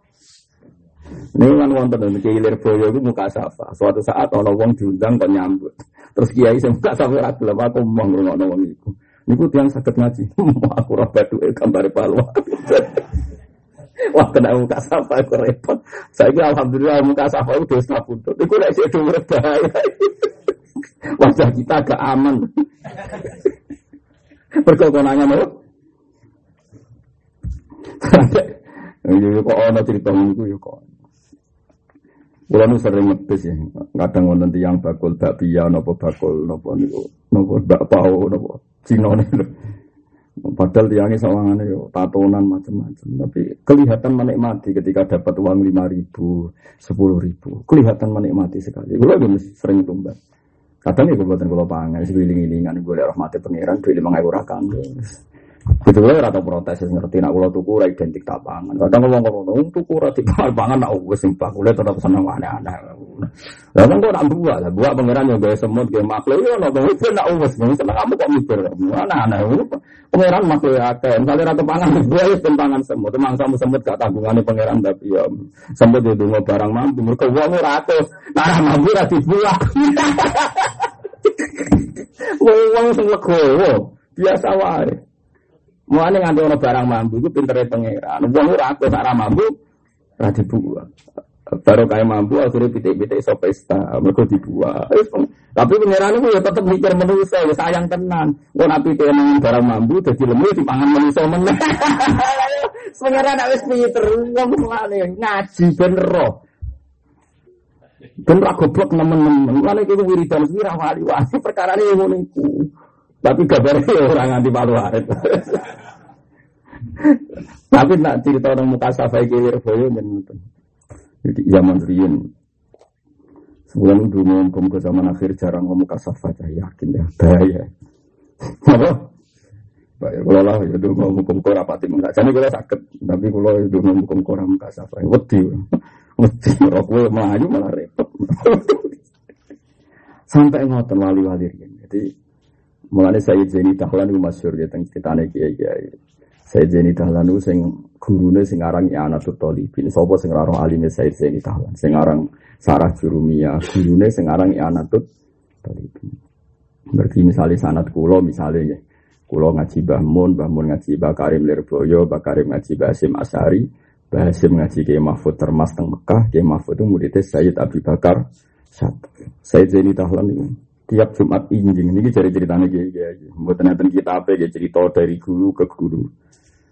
Ini kan wonten dan kilir boyo itu muka safa. Suatu saat orang wong diundang kok nyambut. Terus kiai saya muka safa ragu lah aku mau ngurung wong itu. Niku tiang sakit ngaji. aku rapat tuh gambar palwa. Wah kena muka safa aku repot. Saya kira alhamdulillah muka safa itu dosa putut. Iku lek sik bahaya. Wajah kita agak aman. Perkokonannya mau. Iya kok ana cerita niku ya kok. Kula nu sering ngetes ya, kadang wonten tiyang bakul bakpia napa bakul napa niku, napa bakpao napa Cina niku. Padahal tiangnya sawangane yo tatonan macam-macam, tapi kelihatan menikmati ketika dapat uang lima ribu, sepuluh ribu, kelihatan menikmati sekali. Gue lagi sering tumbas. Kadang ya buatan kalau pangan, sebiling-ilingan gue lihat rahmati pangeran, duit lima euro rakan. Gitu loh, rata protes ngerti nak ulo tuku ora identik tapangan. Kadang ngomong ngomong tuku ora tapangan nak wis simpah kulit tetap seneng aneh-aneh. Lah kan kok nak buat lah, pangeran yang gawe semut gawe makhluk yo ono wis nak wis seneng kamu kok mikir aneh-aneh. Pangeran makhluk ya akeh, misale ra tapangan buat wis pangan semut, kamu semut gak tanggungannya pangeran tapi ya semut itu mau barang mampu mergo wong ora atus, nah mampu ra dibuat. Wong sing legowo biasa wae. Mulane nganti ono barang mampu iku pintere pangeran. Wong ora aku sak mampu ora dibuat. Baru kayak mampu akhirnya pitik-pitik iso pesta, dibuat. Tapi pangeran itu ya tetap mikir manusia, ya sayang tenan. Wong nabi tenang barang mampu, jadi lemu di pangan manusia meneh. Pangeran nak wis pinter, wong ngaji ben roh. Ra goblok nemen-nemen. Mulane iki wiridan wira wali-wali perkara ini ngono. Tapi kabarnya ya orang anti palu arit. Tapi nak cerita orang muka safai kilir boyo menonton. Jadi zaman rian. Sebulan dulu ngomong ke zaman akhir jarang ngomong kasafah saya yakin ya bahaya. Apa? Baik, kalau lah itu ngomong hukum kora pati enggak. Jadi kalau sakit, tapi kalau itu ngomong hukum kora muka safai, wedi, wedi, rokok melayu malah repot. Sampai ngotot wali-wali Jadi Mulane saya Zaini Dahlan itu masyur ya tentang ceritanya kiai kiai. Saya Zaini Dahlan itu sing gurune sing aran I'anatul Talibin. Sopo sing aran alime saya Zaini Dahlan. Sing aran Sarah Jurumia. Gurune sing aran I'anatul Talibin. Berarti misalnya sanat kulo misalnya ya. Kulo ngaji Bahmun, Bahmun ngaji Bakarim Lirboyo, Bakarim ngaji Basim Asari, Basim ngaji Kiai Mahfud Termas teng Mekah, Kiai Mahfud itu muridnya Sayyid Abi Bakar satu. Sayyid Zaini Dahlan itu tiap Jumat injing ini cari ceritanya kayak gitu. Buat nanti kita apa ya cerita dari guru ke guru.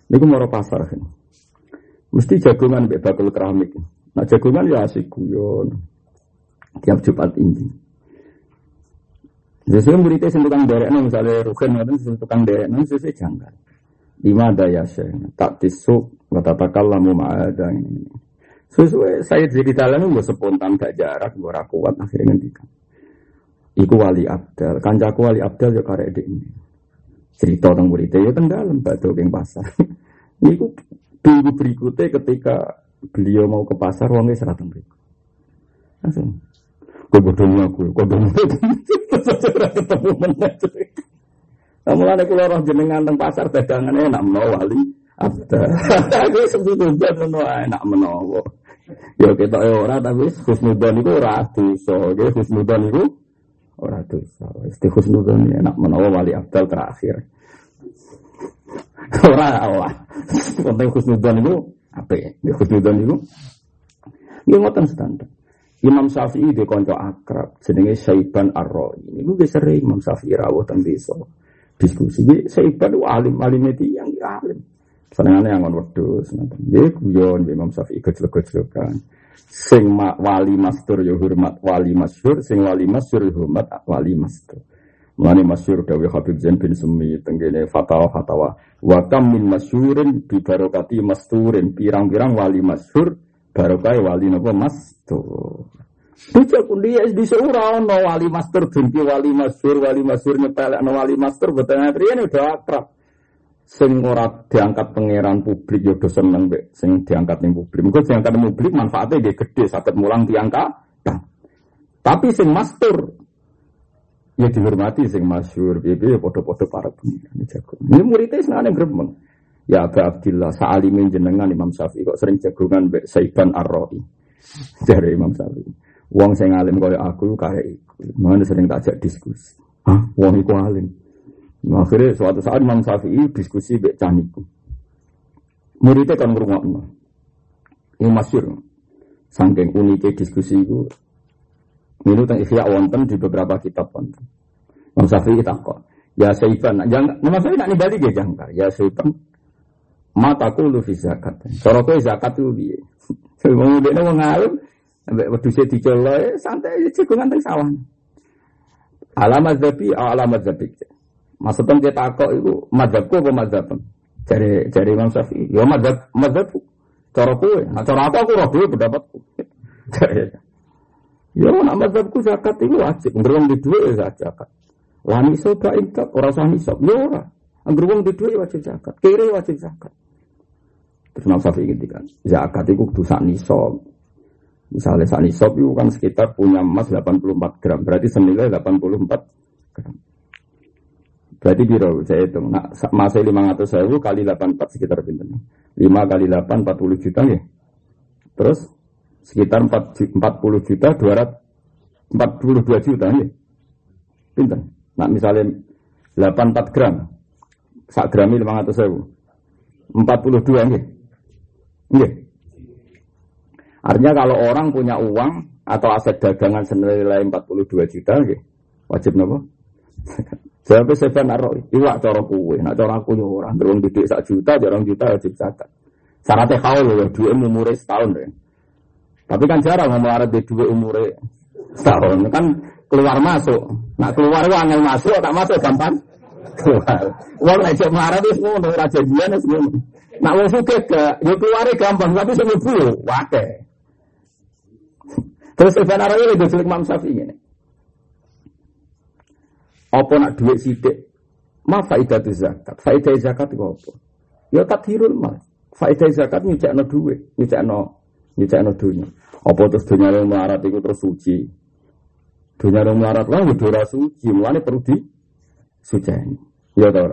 Ini mau pasar kan. Mesti jagungan bebas bakul keramik. Nah jagungan ya asik guyon. Tiap Jumat injing. Sesuai muridnya sing tukang derek, misalnya Rukin ngoten sing tukang derek, sesuai janggal. Lima daya sih, tak tisuk, takal lamu ma'ada ini. Sesuai saya jadi dalam itu spontan gak jarak, gue kuat akhirnya ngendikan. Iku wali abdal, kancaku wali abdal ya karek ini. Cerita tentang muridnya ya tenggelam batu keng pasar. Iku minggu berikutnya ketika beliau mau ke pasar, uangnya serat berikut. Langsung. Gue bodohnya aku, gue bodohnya ketemu mana Kamu ada keluar roh jenengan teng pasar dagangannya enak menawa wali abdal. Aku sebetulnya enak menawa. Ya kita orang tapi khusnudan itu ora dosa, khusnudan itu Orang dosa. Isti husnudon enak menawa wali abdal terakhir. Orang awal. Konten husnudon itu apa ya? Husnudon itu ini ngoten standar. Imam Syafi'i di konco akrab jenenge Saiban Ar-Ra'i. Ini gue sering Imam Syafi'i rawuh teng desa. Diskusi Jadi Saiban alim alim itu yang alim. Senengane yang ngon wedhus ngoten. Nggih guyon Imam Syafi'i gejlek-gejlekan sing wali mastur ya hormat wali masyur, sing wali masyur ya hormat wali mastur. Mulane masyur dawe Habib Zain bin Sumi tenggene fatwa-fatwa. Wa kam min masyurin bi barokati masturin pirang-pirang wali masyur barokah wali napa mastur. Bisa kundi di seura no wali master benci wali masyur wali masyur nyepelek no wali master betul ini udah akrab sing ora diangkat pangeran publik yo do seneng mbek sing diangkat ning publik. Mengko diangkat ning publik manfaatnya dia gede saged mulang diangkat. Tapi sing master ya dihormati sing masyhur piye ya padha-padha para pangeran jago. Ini muridnya senane gremeng. Ya Aba Abdillah, sa'alimin jenengan Imam Syafi'i kok sering jagungan mbek Saiban Ar-Ra'i. Dari Imam Syafi'i. Wong sing alim kaya aku kaya iku. Mana sering tak ajak diskusi. Hah, wong iku alim. Akhirnya suatu saat Imam Syafi'i diskusi mbek caniku. Muridnya kan ngrungokno. Ini masyur. Saking uniknya diskusi itu. Ini tentang ikhya wonten di beberapa kitab wonten. Imam Syafi'i takut. Ya Saiban, jangan, Imam Syafi'i nak nibali dia jangkar. Ya Saiban, mataku lu fi zakat. Cara kowe zakat itu piye? Wong ndekne wong alim ambek wedhuse dicoloke santai cekungan teng sawah. Alamat zabi alamat zabi. Maksudnya kita takok itu madzhabku apa madzhab? Cari cari Imam Syafi'i. Ya madzhab madzhabku. Cara kowe, nah cara aku aku roh dhewe pendapatku. Ya nak madzhabku zakat itu wajib. Ngerung di duit ya zakat. Wani soba intak, orang sah nisab. Ya ora. Angger wong di duit wajib zakat. Kiri wajib zakat. Terus Imam Syafi'i kan, zakat itu kudu sak nisab. Misalnya sak nisab itu kan sekitar punya emas 84 gram, berarti senilai 84 gram. Berarti biro saya hitung, nah, masih 500 ribu kali 84 sekitar pinter. 5 kali 8 40 juta ya. Terus sekitar 4, 40 juta 200 42 juta ya. Pinter. Nah misalnya 84 gram, sak grami 500 ribu. 42 ya. Iya. Artinya kalau orang punya uang atau aset dagangan senilai 42 juta, ya, wajib nopo. Jawabnya seban arok, iwak cara kue, nak cara aku orang, beruang didik sak juta, jarang juta wajib zakat. Syaratnya kau loh, dua umure setahun ya. Tapi kan jarang ngomong di dua umure setahun, kan keluar masuk. Nak keluar uang yang masuk, tak masuk gampang keluar. Uang aja marah itu semua, raja dia semua. Nak wong sugih gak, ya keluare gampang, tapi mlebu yo akeh. Terus Arabi lagi jelek Imam Syafi'i ini. Apa nak duit sidik? Ma faidah tu zakat. Faidah zakat itu apa? Ya tathirul mal. Faidah zakat nyucakno duit, nyucakno nyucakno dunya. Apa terus dunia yang melarat itu terus suci? Dunia yang melarat lah udah suci, mulane perlu di suci. Ya tau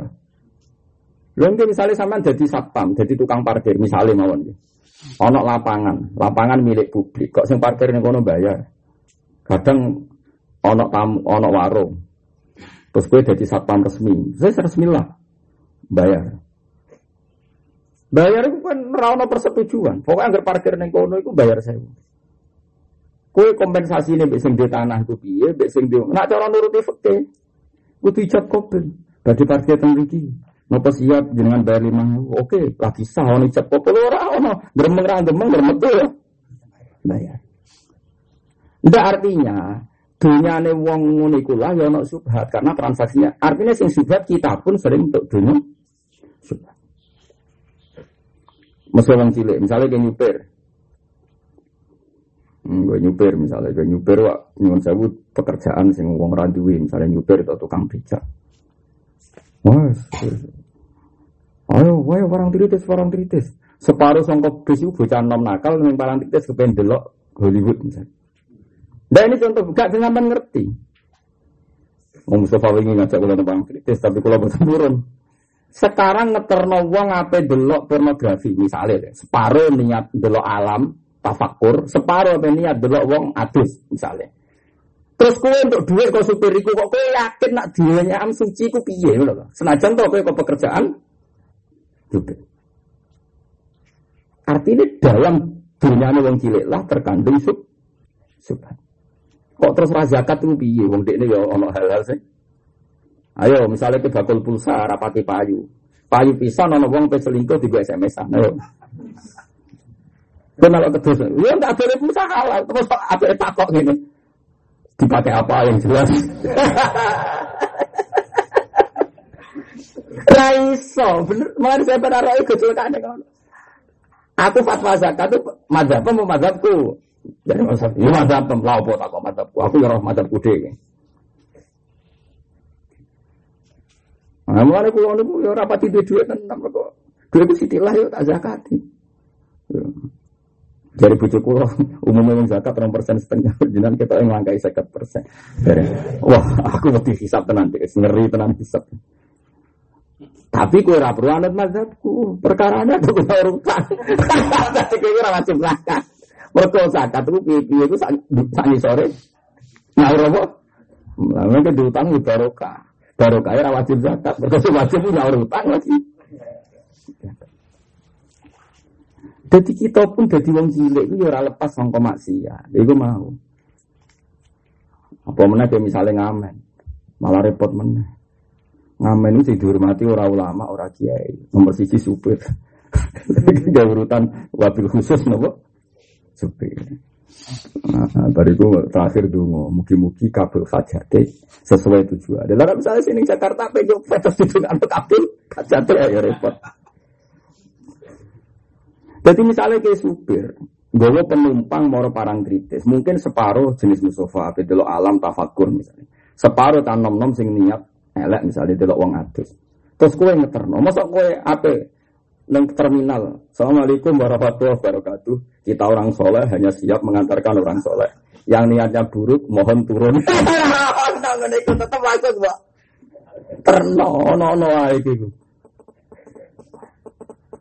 Lha misalnya sampean jadi satpam, jadi tukang parkir, misalnya mawon nggih. Ono lapangan, lapangan milik publik. Kok sing parkir ning kono bayar? Kadang ono tamu, ono warung. Terus gue jadi satpam resmi. Saya resmi lah. Bayar. Bayar itu kan rano persetujuan. Pokoknya agar parkir neng kono itu bayar saya. Kue kompensasi ini besing di tanah itu piye, besing di. Nak cara nuruti fakte. Kudu ijab kopel. Bagi parkir teng Napa siap dengan bayar lima Oke, lagi sah ono ijab kopel ora ono. Gremeng ra gremeng gremet ya. Bayar. Ndak artinya dunyane wong ngono iku lah ya ono subhat karena transaksinya artinya sing subhat kita pun sering untuk dunia subhat. Mesra wong cilik, misalnya kayak nyupir. Hmm, gue nyupir misalnya, gue nyupir wak nyuwun sewu pekerjaan sing wong randuwi, misalnya nyupir atau tukang becak. Wah, ayo, ayo barang tritis, barang tritis. Separuh songkok bis itu bocah nom nakal, yang barang tritis kepengen delok Hollywood misalnya. Nah ini contoh, gak sampean ngerti. Mau Mustafa wingi ngajak kula barang kritis, tapi kula boten. Sekarang ngeterno wong ape delok pornografi misalnya, separuh niat delok alam, tafakur, separuh niat delok wong adus misalnya. Terus kowe untuk duit kok supir iku kok kowe yakin nak duitnya am suci ku piye lho. Senajan to kowe kok pekerjaan juga. Artinya dalam dunia wong cilik lah terkandung sub subhan. Kok terus razakat itu piye wong dekne ya ono hal-hal sih. Ayo misalnya ke bakul pulsa rapati payu. Payu pisan ono wong pe selingkuh di SMS-an. Ayo. Kenal terus, ya enggak boleh pulsa halal, terus apa takok ngene dipakai apa yang jelas. Raiso, bener. Malah saya pada roh kecelakaan kan. Aku fatwa zakat itu mazhab mau mazhabku. Jadi mazhab, ini mazhab lah apa tak mazhabku. Aku ya roh mazhabku deh. Nah, mulai kulo niku ya rapati duit tenan kok. Duit itu sitilah yo tak zakati. Jadi bujuk kulo umumnya yang zakat orang persen setengah jenengan kita yang langkai sekat persen. Wah, aku mesti hisap tenan, ngeri tenan hisap. Tapi kue ora perlu anut mazhabku. Perkaranya tuh kena urutan. Tapi kue wajib zakat. Mergo zakat itu piye-piye iku sak sore. Nyaur apa? Lah nek diutang barokah. Barokah ora wajib zakat. Mergo wajib nyaur utang lagi. Jadi kita pun jadi wong cilik itu ya ora lepas sangka maksiat. Iku mau. Apa meneh kayak misalnya ngamen. Malah repot meneh. Ngamen itu dihormati orang ulama, orang kiai. Nomor sisi supir. Gak urutan wabil khusus nopo. Supir. Nah, bariku terakhir dulu, mugi-mugi kabel fajate sesuai tujuan. Dalam misalnya sini Jakarta pejo fetus itu untuk kabel fajate ya repot. Jadi misalnya kayak supir, gue penumpang mau parang kritis, mungkin separuh jenis musofa, lo alam tafakur misalnya, separuh tanom nom sing niat elek misalnya delok uang adus. Terus kue ngeterno, masa kue apa? Neng terminal, Assalamualaikum warahmatullahi wabarakatuh. Kita orang soleh hanya siap mengantarkan orang soleh. Yang niatnya buruk, mohon turun. tetap bagus, mbak. Terno, no, no,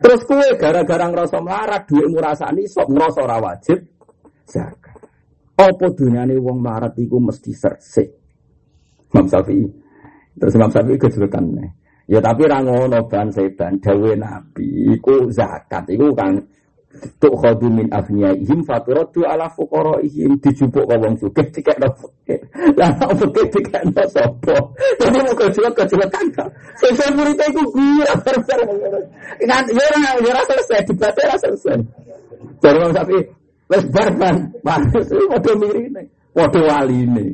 Terus kue gara-gara ngerasa melarat duit murasani sok ngerasa ora wajib zakat. Apa dunyane wong melarat iku mesti sersik. Imam Syafi'i. Terus Imam Syafi'i kejelekan Ya tapi ra ngono ban setan dawe Nabi iku zakat iku kan Tuk khodu min ihim faturatu ala ihim dijupuk ke wong sugih dikekno fakir. Lah nek fakir dikekno sapa? Jadi mau kejelek kejelek kan. Selesai murid iku gue Kan ya ora ya ora selesai debat ora selesai. Jadi wong sapi wis bar ban. Pantes iki padha mirine. Padha waline.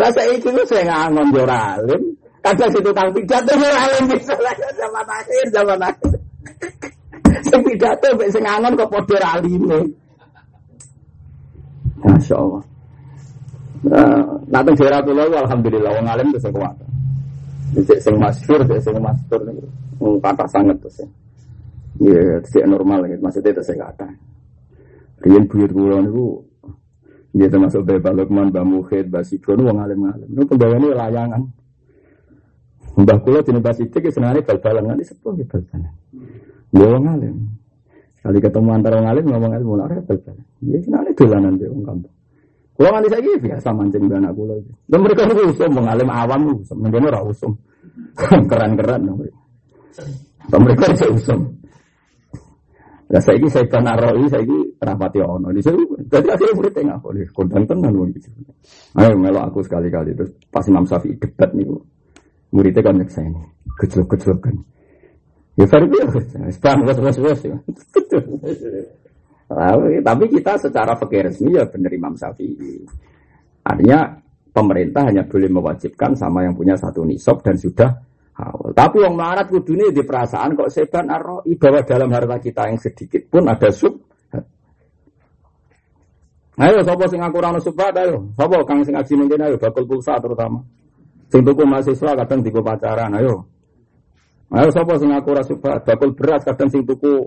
Lah saiki ku sing ngangon yo ora alim. Kadang situ kang pidato ora alim bisa zaman akhir zaman akhir. Sing pidato mek sing angon kok padha raline. Masya Allah. Nah, teng Jaratullah alhamdulillah wong alim terus kuat. Cek sing masyhur, cek sing masyhur niku sangat terus. Ya, cek normal gitu. Maksudnya saya kata. Riyen buyut kula niku Dia termasuk Beba Lukman, Mbak Mukhid, Mbak Sikro, wong alim-alim. Ini pembawaannya layangan. Mbah kula jenis Mbak Sidik, senangnya bal-balan. Nanti sepuh bal-balan. Dia wong alim. Sekali ketemu antara wong alim ngomong ilmu ora repot. Iya senane dolanan be wong kampung. Kulo nganti saiki biasa mancing anak kula iki. Lha mereka niku usum wong alim awam usum, mendene ora usum. Keren-keren mereka. Mereka iso usum. Lah saiki saya kan aroi saiki rapati ono. Di situ dadi akhirnya murid tengah boleh kondang tenan wong iki. Ayo melo aku sekali-kali terus pas Imam Syafi'i debat niku. Muridnya kan nyeksa ini. Gejlok-gejlok kan. Ya verbi Islam bos bos bos. Tapi kita secara fakir resmi ya benar Imam Syafi'i. Artinya pemerintah hanya boleh mewajibkan sama yang punya satu nisab dan sudah awal. Tapi yang melarat kudune di perasaan kok seban arroi bahwa dalam harta kita yang sedikit pun ada sub. Ayo, sopo sing aku rano subhat, ayo. Sopo kang sing ngaji ayo, bakul pulsa terutama. Sing tuku mahasiswa kadang tiku pacaran, ayo. Ayo sapa sing aku ora suka bakul beras kadang sing tuku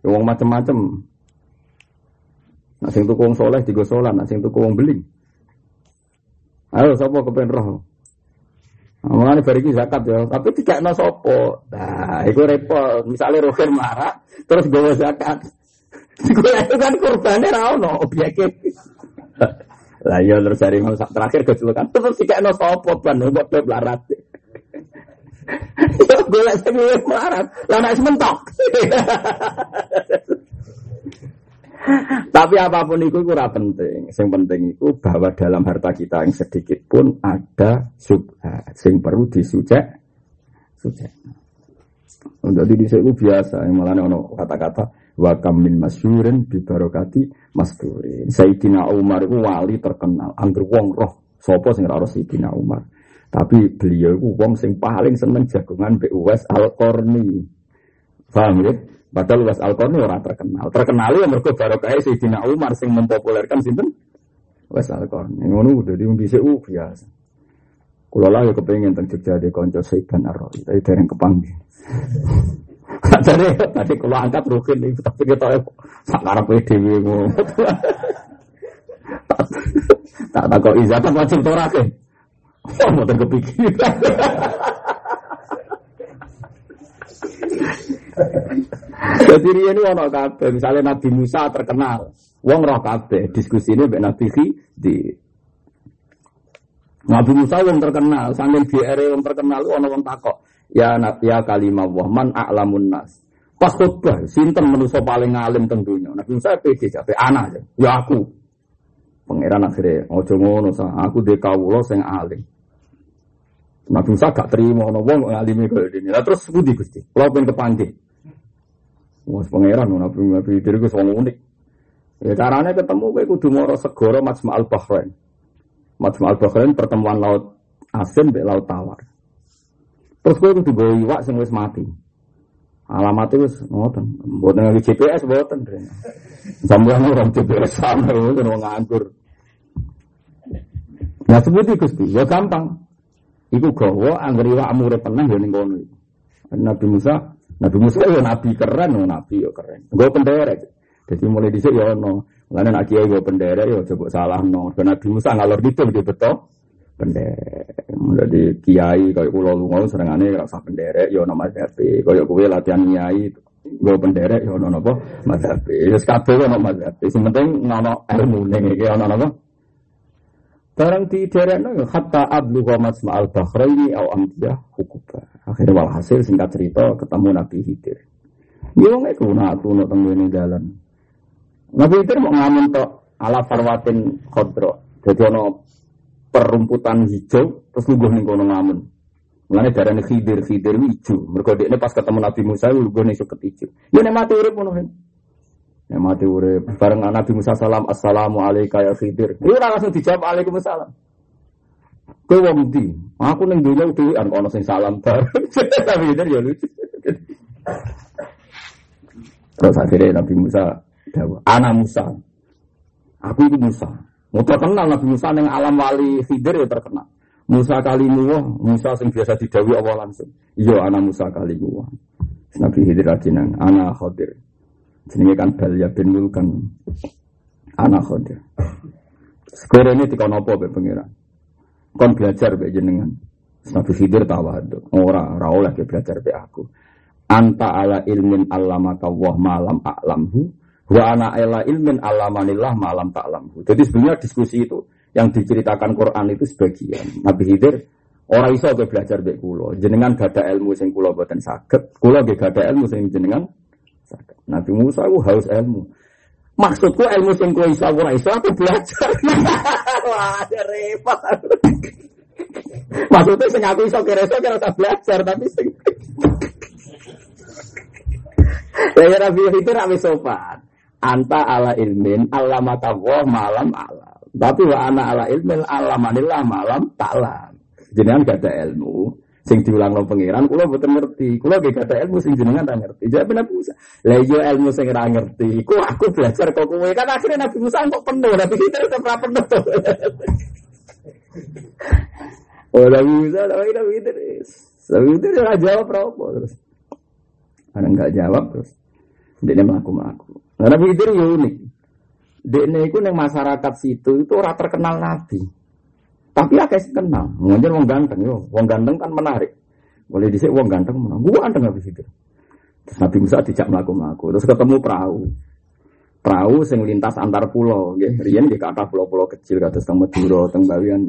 ya wong macem-macem. Nah sing tuku wong soleh tiga solan, nah sing tuku wong beli. Ayo sapa kepen roh. Mulane bari zakat ya, tapi tidak no sopo. Nah, itu repot. Misalnya rohir marah, terus gawa zakat. itu kan kurbannya ra ono objeknya. Lah iya terus dari terakhir kecelakaan tidak no sopo ban buat larat. Gue lagi sing melarat, lah nek mentok. Tapi apa pun itu kurang penting. Yang penting itu bahwa dalam harta kita yang sedikit pun ada subhat. Yang perlu disujek. Sujek. Untuk di itu biasa. Yang malah ono kata-kata wa min masyurin bi barokati masdurin. Sayyidina Umar itu wali terkenal. Angger wong roh. Sopo sing ora Sayyidina Umar. Tapi beliau itu wong sing paling seneng jagungan Mbak Uwais Al-Qarni. Paham ya? Padahal Uwais Al-Qarni orang terkenal. Terkenal ya mergo barokah Sayyidina Umar sing mempopulerkan sinten? Uwais Al-Qarni. Ngono udah bisa uh biasa. Kulo lah ya kepengen teng Jogja di konco Saiban Ar-Rawi, tapi dereng kepanggih. Jadi. Tadi kalau angkat rukin itu tapi kita sakar PDW. Tak tak kok izatan wajib torakin. Oh, mau kepikiran. Jadi ini ono kabeh, misalnya Nabi Musa terkenal, wong roh kabeh diskusi ini mbek Nabi di Nabi Musa wong terkenal, sambil GR wong terkenal ono wong takok, ya ya kalimah wah man a'lamun nas. Pas khutbah, sinten manusia paling alim tentunya. Nabi Musa pede jabe anak ya aku. Pangeran akhirnya ojo ngono sa, aku de kawula sing alim. Nabi Musa gak terima ono wong ngalimi kaya dene. Lah terus budi Gusti, kula pengen kepanggih. Wes pangeran Nabi Nabi diri ku unik. Ya caranya ketemu kowe kudu moro segara Majma'al Bahrain. Majma'al Bahrain pertemuan laut asin mbek laut tawar. Terus kowe kudu gawe iwak sing wis mati. Alamat itu ngoten, mboten nganggo GPS mboten. Sampeyan orang GPS sama mboten wong nganggur. Nah seperti Gusti, ya gampang. Iku gawa angger iwak amure tenang ya ning kono. Nabi Musa, Nabi Musa ya nabi keren, oh, nabi ya keren. Gue penderek. Jadi mulai dhisik ya ono. Mulane nek kiai gue penderek ya coba salah no. Nabi Musa ngalor gitu gitu betul. Penderek. Jadi kiai kayak pulau lunga serengane ora usah penderek ya ono mazhab. Kayak kowe latihan kiai gue penderek ya ono napa mazhab. Wis kabeh ono mazhab. Sing penting ono ilmu ning iki ono napa Barang di daerah itu hatta ablu ghamat ma'al bahraini au amdiyah hukuba. Akhirnya walhasil singkat cerita ketemu Nabi Hidir. Yo nggak kuno aku no tunggu ini jalan. Nabi Hidir mau ngamen tok ala farwatin khodro. Jadi ono perumputan hijau terus lungguh ning kono ngamen. Mulane darane Khidir, Khidir hijau. Mergo ini pas ketemu Nabi Musa lungguh ning suket hijau. Yo nek mati urip ngono yang mati urip bareng Nabi Musa salam assalamu alayka ya khidir. Iku ora langsung dijawab waalaikumsalam. Kowe wong ndi? Aku ning dunya dhewean ana sing salam bareng. Tapi itu ya lucu. Terus akhirnya Nabi Musa anak Musa. Aku itu Musa. Mau terkenal Nabi Musa yang alam wali khidir ya terkenal. Musa kalimu Musa sing biasa didawi Allah langsung. Iya anak Musa kalimu Nabi Khidir ajinan, anak Khidir. Jenenge kan Balya bin Mulkan. Anak Khadir. Sekarang ini tikau nopo be pengiran. Kon belajar be jenengan. Nabi Khidir tawadu. Ora ora oleh belajar be aku. Anta ala ilmin allamaka wah malam a'lamhu wa ana ala ilmin allamanillah malam ta'lamhu. Jadi sebenarnya diskusi itu yang diceritakan Quran itu sebagian. Nabi Khidir orang iso be belajar be kulo. Jenengan gada ilmu sing kulo boten saged. Kulo ge gada ilmu sing jenengan Nabi Musa itu haus ilmu. Maksudku ilmu sing kowe iso ora iso aku belajar. Wah, repot. Maksudnya sing aku iso kira iso kira belajar tapi sing Ya Nabi itu rapi sopan. Anta ala ilmin Allah mata malam alam. Tapi wa ana ala ilmin alamanillah malam taklam. Jenengan gak ada ilmu sing diulang lo pangeran kula mboten ngerti. Kula ge kata ilmu sing jenengan ra ngerti. Jawab Nabi Musa lah iya ilmu sing ra ngerti ku aku belajar kok kowe. Kan akhirnya Nabi Musa kok penuh Nabi kita tetap ra penuh. Oh Nabi Musa Nabi Nabi Idris Nabi Idris ora jawab apa terus. Ada nggak jawab terus. Dia melaku melaku nah, Nabi Idris ya unik itu yang masyarakat situ itu orang terkenal Nabi tapi akeh kenal. Nganjen wong ganteng yo, wong ganteng kan menarik. Boleh dhisik wong ganteng menang. Gua ganteng habis itu. Terus Nabi Musa dijak mlaku-mlaku, terus ketemu perahu. Perahu sing lintas antar pulau, nggih. Riyen nggih kata pulau-pulau kecil kados teng Madura, teng Bawian.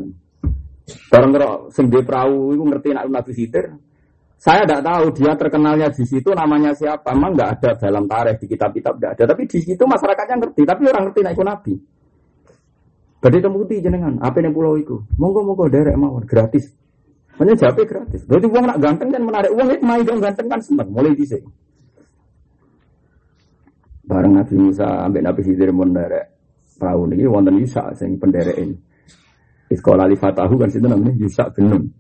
Bareng karo perahu iku ngerti nek Nabi Khidir. Saya tidak tahu dia terkenalnya di situ namanya siapa. Memang nggak ada dalam tarikh di kitab-kitab tidak ada. Tapi di situ masyarakatnya ngerti. Tapi orang ngerti naik Nabi. Badai temuti jenengan, apa yang pulau itu? Monggo monggo derek mawon gratis. Hanya jawabnya gratis. Berarti uang nak ganteng kan menarik uang itu main dong ganteng kan sempat mulai di sini. Bareng Nabi Musa ambil Nabi Khidir mau derek perahu ini wonten Yusa penderek ini. Iskola li fatahu kan situ namanya Yusa bin.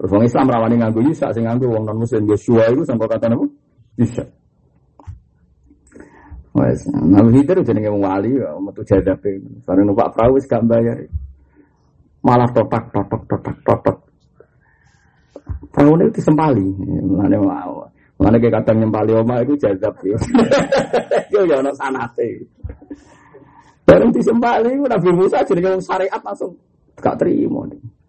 Terus orang Islam rawani nganggu Yusa sing nganggu wong non muslim Yosua itu sampai kata nama Yusa. Wes, Nabi Khidir jenenge wong wali ya metu jadape. Bareng numpak perahu wis gak bayar. Malah totak totok totak totok. Perahu ini disempali. Mulane mau. Mulane kayak kadang nyempali oma itu jadab ya. Yo ya ono sanate. Bareng disempali Nabi Musa jenenge wong syariat langsung gak terima. Dari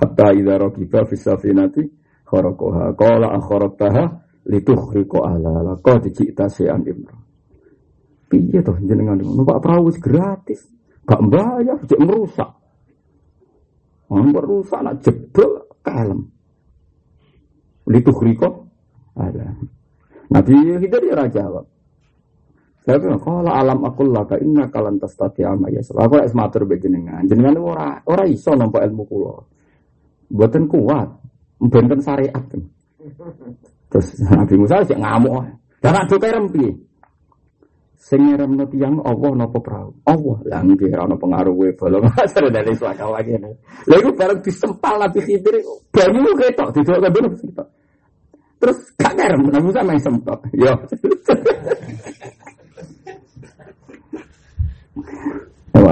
hatta idza raqiba fi safinati kharaquha qala akharataha litukhriqa ala qad ji'ta syai'an imra. Piye toh jenengan? Numpak perahu gratis. Gak bayar cek merusak. Merusak nak jebol kalem. Litukhriqa ala. Nabi Khidir ya jawab tapi kalau alam aku laka inna kalan tastati ama ya Aku lek matur mbek jenengan. Ora ora iso nampa ilmu kula. Mboten kuat. Mboten syariat. Terus Nabi Musa sik ngamuk. Lah nek kerem piye? Sing ngeremno tiyang Allah napa prau? Allah. Lah nggih ora ono pengaruhe bolong asar dari lagi. Lha iku bareng disempal Nabi Khidir banyu ketok didok kabeh Terus gak kerem Nabi Musa main sempat. Yo.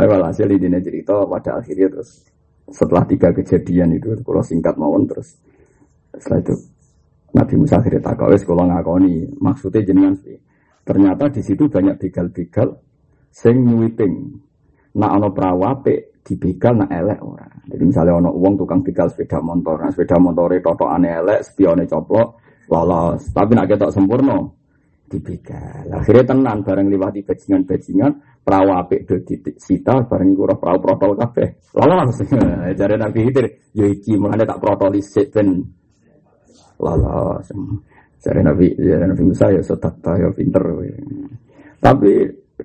Walhasil ini cerita pada akhirnya terus setelah tiga kejadian itu kalau singkat mawon terus. Setelah itu Nabi Musa akhirnya takawis kalau ngakoni maksudnya jenengan sih. Ternyata di situ banyak begal-begal sing nyuiting nak ono prawape di begal nak elek ora. Jadi misalnya ono uang tukang begal sepeda motor nah sepeda motor aneh elek spione coplok lolos. Tapi nak ketok sempurna dibegal. Akhirnya tenan bareng liwati bajingan-bajingan perahu apik do sita bareng iku perahu protol kabeh. Lolos. Jare Nabi Khidir, ya iki mulane tak protoli sik ben lolos. Jare Nabi ya Nabi Musa ya sotak ya pinter. Tapi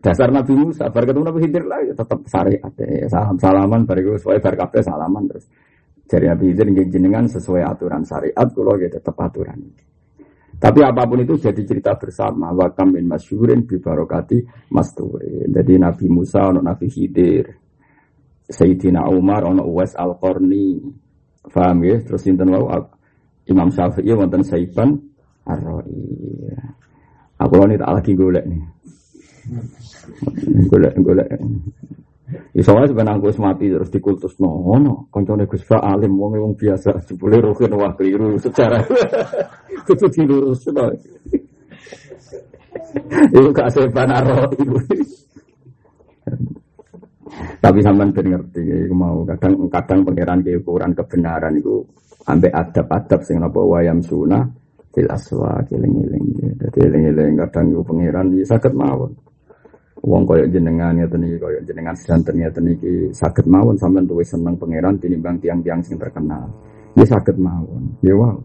dasar Nabi Musa bar ketemu Nabi Khidir lah ya tetap syariat ya. Salam salaman bar iku sesuai bar kabeh salaman terus. Jare Nabi Khidir jenengan sesuai aturan syariat kula ya tetap aturan ini. Tapi apa pun itu jadi cerita bersama. Wakam bin masyurin bibarokati masturi. Jadi Nabi Musa, ono Nabi Khidir. Sayyidina Umar, ono Uwais Al-Qarni. Faham ya? Terus sinten wau Imam Syafi'i wonten Saiban Ar-Ra'i. Aku ini tak lagi golek nih. golek golek. Iso wae sebenarnya aku mati terus dikultus no, no. Koncone Gus Fa alim wong wong biasa jebule rukin wah keliru secara kudu dilurus no. Iku gak sepan ibu. Tapi sampean ben ngerti iku mau kadang kadang pangeran ke ukuran kebenaran iku ambek adab-adab sing napa wayam sunah fil aswa keling-eling. Dadi eling-eling kadang iku pangeran ya saged mawon. Wong koyok jenengan ya tadi koyok jenengan sedanten ya tadi sakit mawon sampean tuh seneng pangeran tinimbang tiang-tiang sing terkenal. Ya sakit mawon. Ya wow.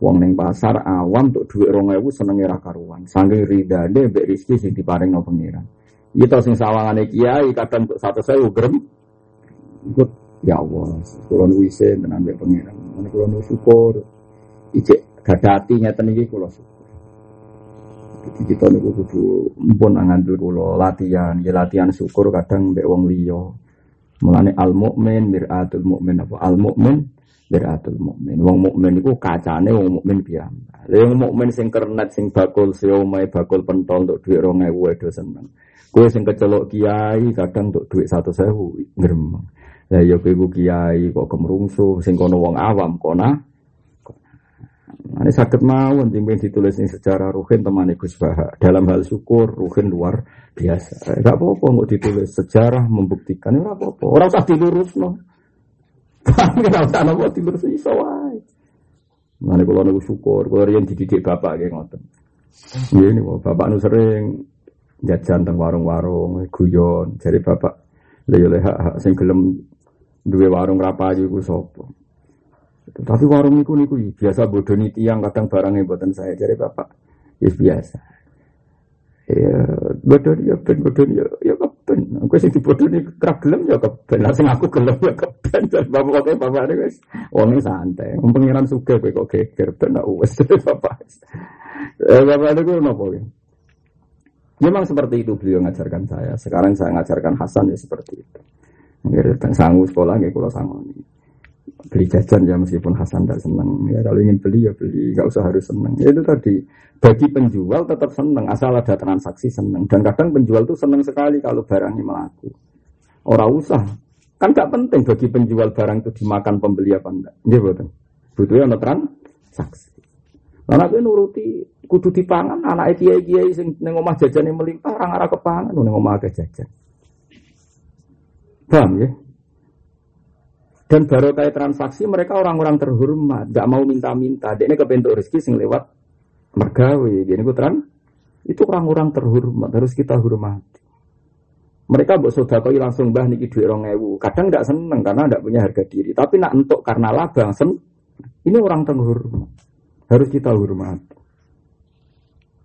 Wong neng pasar awam tuh duit rong ewu seneng era karuan. Saking ridane mbek rezeki sing diparing no pangeran. Tau sing sawangane kiai kadang satu saya ugrem. Ikut ya Allah. Kulo nu wise tenan pangeran. Kulo nu syukur. Ijek gadati ngeten iki kulo syukur. Jadi kita niku kudu mpun ngandel kula latihan, ya latihan syukur kadang mbek wong liya. Mulane al mukmin miratul mukmin apa al mukmin miratul mukmin. Wong mukmin iku kacane wong mukmin piyambak. Lha wong mukmin sing kernet sing bakul siomae bakul pentol untuk dhuwit 2000 edo seneng. Kowe sing kecelok kiai kadang untuk dhuwit 100.000 ngremeng. Lah ya kowe kiai kok kemrungsuh sing kono wong awam kona ini sakit mawon timbang ditulis ini secara ruhin teman Gus Baha. Dalam hal syukur ruhin luar biasa. Enggak apa-apa nggak ditulis sejarah membuktikan. Enggak apa-apa. Orang usah dilurus no. Enggak usah nopo dilurus iso wae. Mana kalau nunggu syukur, kalau yang dididik bapak kayak ngoten. Ya ini bapak nu sering jajan teng warung-warung, guyon. Jadi bapak leha hak sing gelem duwe warung rapayu ku sapa. Tapi warung niku niku biasa bodoni tiang kadang barangnya buatan saya jadi bapak. Ya biasa. Ya bodoni ya ben bodoni ya ya keben. Aku sih di bodoni kerap gelem ya keben. Lah aku gelem ya keben. Bapak kok bapak ini guys. Wong santai. Pengiran suka kowe kok geger ben wis bapak. Eh bapak itu nopo ya? Memang seperti itu beliau ngajarkan saya. Sekarang saya ngajarkan Hasan ya seperti itu. Nggih, sanggup sekolah nggih kula sangoni beli jajan ya meskipun Hasan tidak senang ya kalau ingin beli ya beli. Nggak usah harus senang ya, itu tadi. Bagi penjual tetap senang asal ada transaksi senang dan kadang penjual tuh senang sekali kalau barangnya melaku. Orang usah. Kan nggak penting bagi penjual barang itu dimakan pembeli apa enggak ya betul butuhnya ada transaksi. Nah, gue nuruti kudu dipangan anak kiai kiai sing neng omah jajan yang melimpah orang arah kepangan. Neng omah ke jajan. Paham ya? Dan baru kayak transaksi mereka orang-orang terhormat, gak mau minta-minta. Dia ini kebentuk rezeki sing lewat mergawe. Gini terang, itu orang-orang terhormat harus kita hormati. Mereka buat sodakoi langsung bah niki duit orang ewu. Kadang tidak seneng karena tidak punya harga diri. Tapi nak untuk karena laba sen, ini orang terhormat. Harus kita hormati.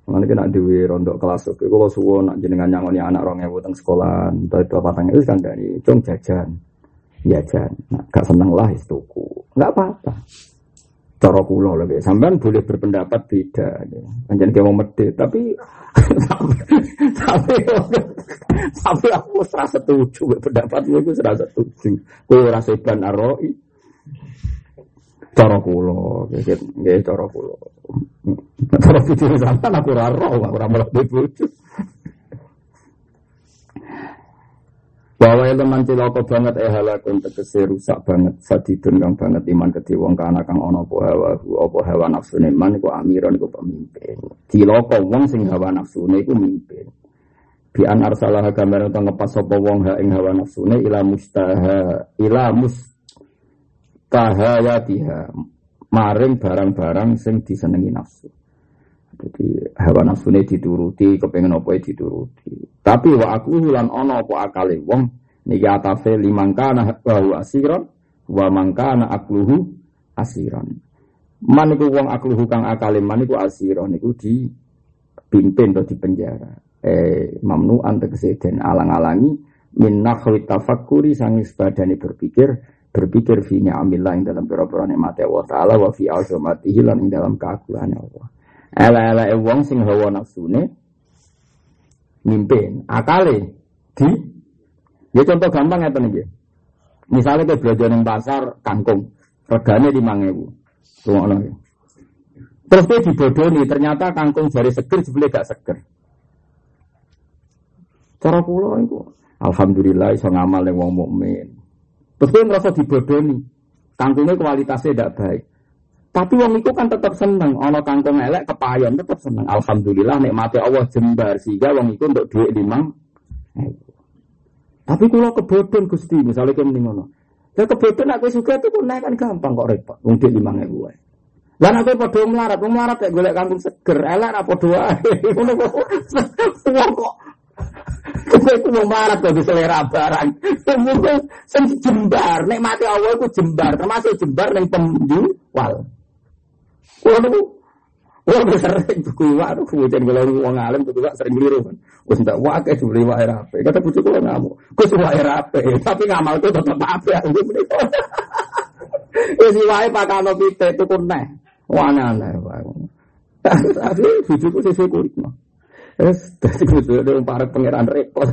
Mana kena dewi rondok kelas oke. Kalau suwo nak jenengan nyangoni anak orang ewu teng sekolah, entah itu apa tanya itu kan dari cung jajan ya jan. Nah, gak seneng lah istuku. Nggak apa-apa. Cara kula lagi sampean boleh berpendapat beda ya. Anjan kayak mau medit tapi tapi tapi aku serasa setuju pendapatmu itu serasa setuju. Kowe rasa ban aroi cara kula nggih cara kula. Cara bojo sampean aku ora aku ora melok bojo Bahwa teman cilaka banget eh halakun tegese rusak banget sadidun kang banget iman kedhe wong kana kang ana apa hawa apa hawa nafsune man iku amiron iku pemimpin. Cilaka wong sing hawa nafsune iku mimpin. Bi an arsalah gambar utawa ngepas wong ha ing hawa nafsune ila mustaha ila mustahayatiha maring barang-barang sing disenengi nafsu. Jadi hawa nafsune dituruti, kepengen apa dituruti. Tapi wa aku lan ono apa akale wong niki atase limangkana wa asiran wa mangkana akluhu asiran. Man iku wong akluhu kang akale man iku asiran niku di pimpin atau di penjara. Eh mamnu tegese den alang-alangi min nakhwi tafakkuri sangi sebadane berpikir berpikir fi ni'amillah ing dalam pira-pira nikmat Allah taala wa fi azamatihi lan ing dalam keagungan Allah. Ela-ela wong sing hawa nafsune mimpin. Akale di ya contoh gampang ya nih. Misalnya ke belajar di pasar kangkung, regane ribu, Tunggu ya. Terus dia dibodoni, ternyata kangkung jari seger, sebelah gak seger. Cara pulau itu, alhamdulillah iso ngamal yang wong mukmin. Terus dia ngerasa dibodoni, kangkungnya kualitasnya tidak baik. Tapi wong itu kan tetap seneng, ono kangkung elek kepayon tetap seneng. Alhamdulillah nikmati Allah jembar sehingga wong itu untuk duit limang. Tapi kalau kebodohan gusti, misalnya kayak ngono. Ya kebodohan aku suka itu pun kan gampang kok repot. Untuk limang ribu. Dan aku pada melarat, melarat kayak golek kangkung seger, elek apa? Ngono kok, wong kok Kowe iku mau marah kok selera barang. Sing jembar, nek mati Allah jembar, termasuk jembar ning penjual. Niku Wah, sering tuku iwak, tuh kemudian kalau uang alim tuku iwak sering beli rumah. Wes ndak wae dibeli iwak rapi. Kata bujuk kulo ngamuk. Gus iwak rapi, tapi ngamal tuh tetap apa ya? Wes iwak pakano pite tuku neh. Wah aneh. Tapi bujuku sesuk kulit mah. Wes dadi kudu ada para pangeran repot.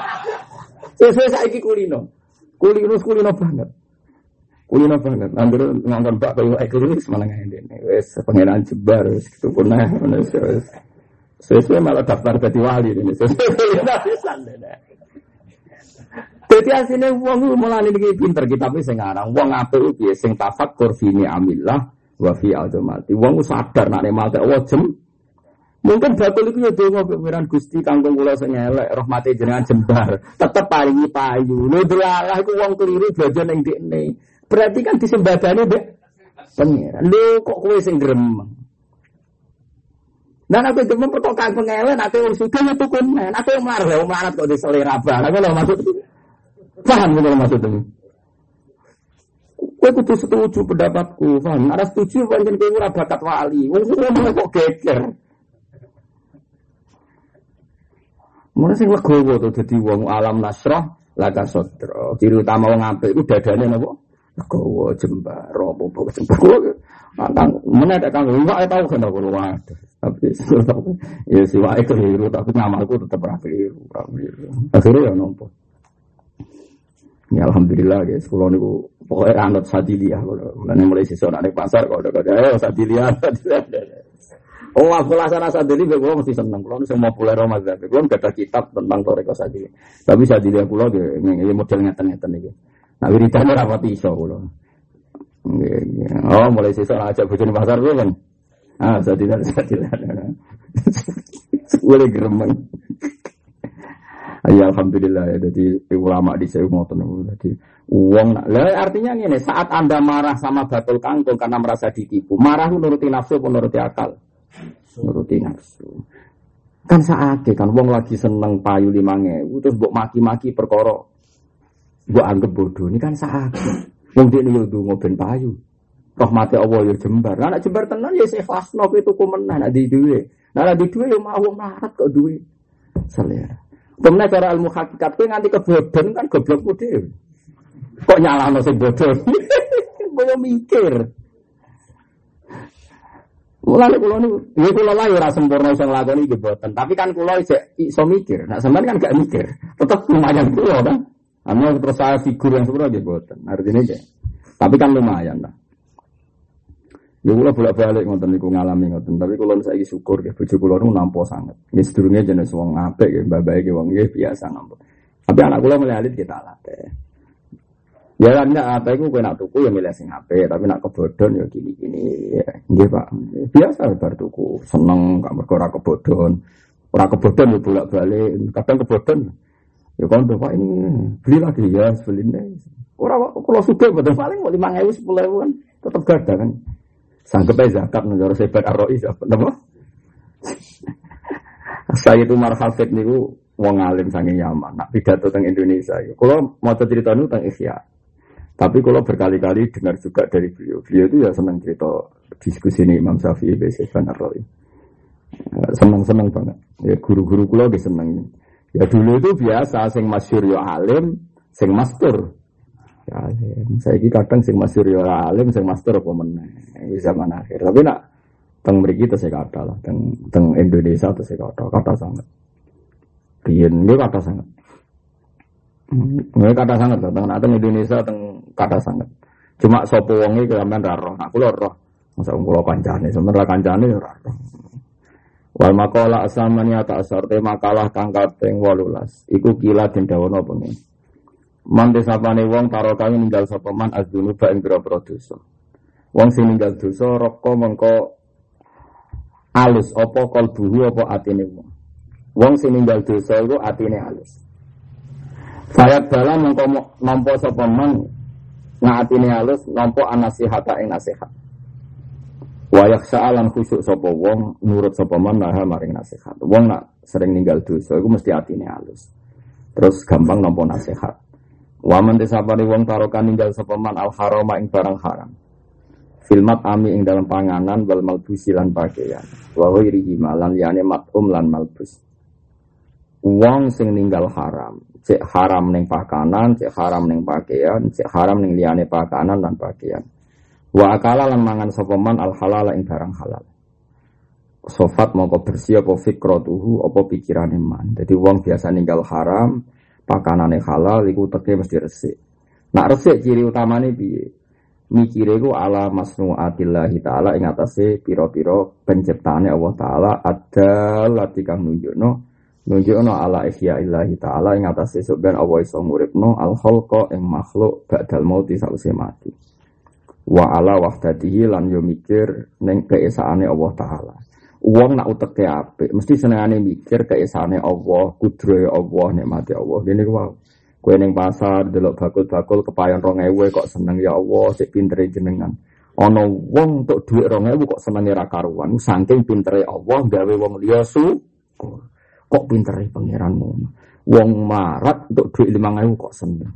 Wes saiki kulino. Kulino kulino banget. Kulino banget. Anggur ngangkon bak kayu ekor wis malah ngene. Wes pengenan jebar wis gitu wis wis. Sesuai malah daftar jadi wali ini. Jadi aslinya uang malah ini pinter kita tapi sekarang uang apa itu sing tafakur fini amillah wa fi azamati. Uang sadar nak mati Allah jem. Mungkin batul itu ya donga pikiran Gusti kangkung kula sing elek rahmate jenengan jembar. Tetep paringi payu. Lho delalah iku wong keliru belajar ning dekne. Berarti kan disembadani deh pengiran. Lu kok kue sing gremeng. Dan aku gremeng pertokaan pengelen, aku yang sudah itu kunen, aku yang marah, yang marah kok di selera barang, kalau maksud paham kalau maksud ini. Kue kudu setuju pendapatku, paham? Ada setuju, pancen kue ora bakat wali, wong ngomong kok geger. Mulai sing legowo tuh jadi wong alam nasroh laka. Ciri utama wong apik iku dadane napa? Legowo jembar, apa apa jembar. Kang mana ada kang enggak tahu kan aku waduh. Tapi ya si wae keliru tapi ngamalku tetap ra keliru, keliru. Akhirnya ya nompo. Ya alhamdulillah guys, kalau niku pokoknya anut sadilia kalau mulai mulai siswa naik pasar kalau udah ada ayo sadilia. Oh, aku laksana sadili, gue mesti seneng. Kalau semua populer Ramadan, gue nggak ada kitab tentang toreko sadili. Tapi sadili aku loh, ini model ngeten-ngeten ini. Nah, wiridane ora pati iso kula. Oh, mulai sesuk ajak bojone pasar kuwi kan. Ah, sadilan sadilan. Boleh gremeng. Ya alhamdulillah ya jadi ulama di saya ngoten jadi uang lah artinya ini saat anda marah sama batul kangkung karena merasa ditipu marah menuruti nafsu menuruti akal menuruti nafsu kan saat kan uang lagi seneng payu lima ngewu terus buat maki-maki perkara buat anggap bodoh ini kan saat uang dia nih udah ngoben payu rahmati Allah ya jembar anak jembar tenan ya saya nopo itu kumenah nak di duwe nah di duwe ya mau marat kok duwe selera Kemudian cara ilmu hakikat itu nganti kebodohan kan goblok dhewe. Kok nyalahno sing bodoh? Koyo mikir. Mulane kula niku, ya kula lah ora sempurna iso boten, tapi kan kula iso mikir. Nah sampean kan gak mikir. Tetap lumayan kula kan. Anu terus saya figur yang sempurna nggih boten. Artinya ya. Tapi kan lumayan lah. Ya kula bolak-balik ngoten niku ngalami ngoten, tapi kula saiki syukur ya bojo kula niku nampa sanget. Nggih sedurunge jenis wong apik ya, mbak-mbake wong biasa nampa. Tapi anak kula mulai alit kita latih. Ya kan nek apa iku kowe nak tuku ya milih sing apik, tapi nak kebodhon ya gini-gini ya. Nggih Pak. Biasa bar tuku, seneng gak mergo ora kebodhon. Ora kebodhon ya bolak-balik, kadang kebodhon. Ya kan Pak ini beli lagi ya, beli ini. Ora kula suka betul paling mau 5000 10000 kan tetep gada kan. Sanggup aja zakat negara sebat arroi apa nama? Saya itu marhafid niku wong alim saking Yaman. Nak pidato tentang Indonesia. Kalau mau cerita nu tentang Isya. Tapi kalau berkali-kali dengar juga dari beliau, beliau itu ya senang cerita diskusi ini Imam Syafi'i Beseban Arroi. Senang-senang banget. Ya guru-guru kulo seneng. Ya dulu itu biasa, sing masyur ya alim, sing mastur alim. Saya ini kadang sing masyur ya alim, sing master apa meneh. Zaman akhir. Tapi nak teng mriki itu saya kata lah, teng teng Indonesia itu saya kata, kata sangat. Riyen ini kata sangat. Ini kata sangat, teng teng Indonesia teng kata sangat. Cuma sopo wonge kelamben ra. Aku lho roh. Masa kula kancane, sebenarnya kancane roh. Wal makola asamani ata asar te makalah kang kaping 18. Iku kila den dawono pengen. Man desapane wong taro kami ninggal sapa man azdunuba ing pira-pira dosa. Wong sing ninggal dosa roko mengko alus apa kalbuhu apa atine wong. Wong sing ninggal dosa iku atine alus. Fayat bala mengko nampa sapa man nga atine alus nampa anasihata ing nasihat. Wayak sa'alan khusuk sapa wong nurut sapa man nah maring nasihat. Wong nak sering ninggal dosa iku mesti atine alus. Terus gampang nampa nasihat. Waman desapani wong tarokan ninggal sepeman al haroma ing barang haram. Filmat ami ing dalam panganan wal malbusi lan pakaian. Wa ghairihi malan yani matum lan malbus. Wong sing ninggal haram, cek haram ning pakanan, cek haram ning pakaian, cek haram ning liyane pakanan lan pakaian. Wa akala lan mangan sepeman al halal ing barang halal. Sofat mongko bersih apa fikratuhu apa pikirane man. Jadi wong biasa ninggal haram, pakanane halal iku teke mesti resik. Nak resik ciri utamane piye? Mikire iku ala masnuatillahi taala ing atase pira-pira penciptaane Allah taala ada lati kang nunjukno nunjukno ala ihya illahi taala ing atase sebenarnya Allah iso nguripno al khalqa ing makhluk ba'dal mauti sause mati. Wa ala wahdatihi lan yo mikir ning keesaane Allah taala. Uang nak uteke apik, mesti senengane mikir keesane Allah, kudrohe Allah, nikmati Allah. Dene ku wow. Kowe ning pasar delok bakul-bakul kepayon 2000 kok seneng ya Allah, sik pintere jenengan. Ana wong untuk dhuwit 2000 kok senenge ra karuan, saking pintere Allah gawe wong liya syukur. Kok pintere pangeran ngono. Wong marat untuk dhuwit 5000 kok seneng.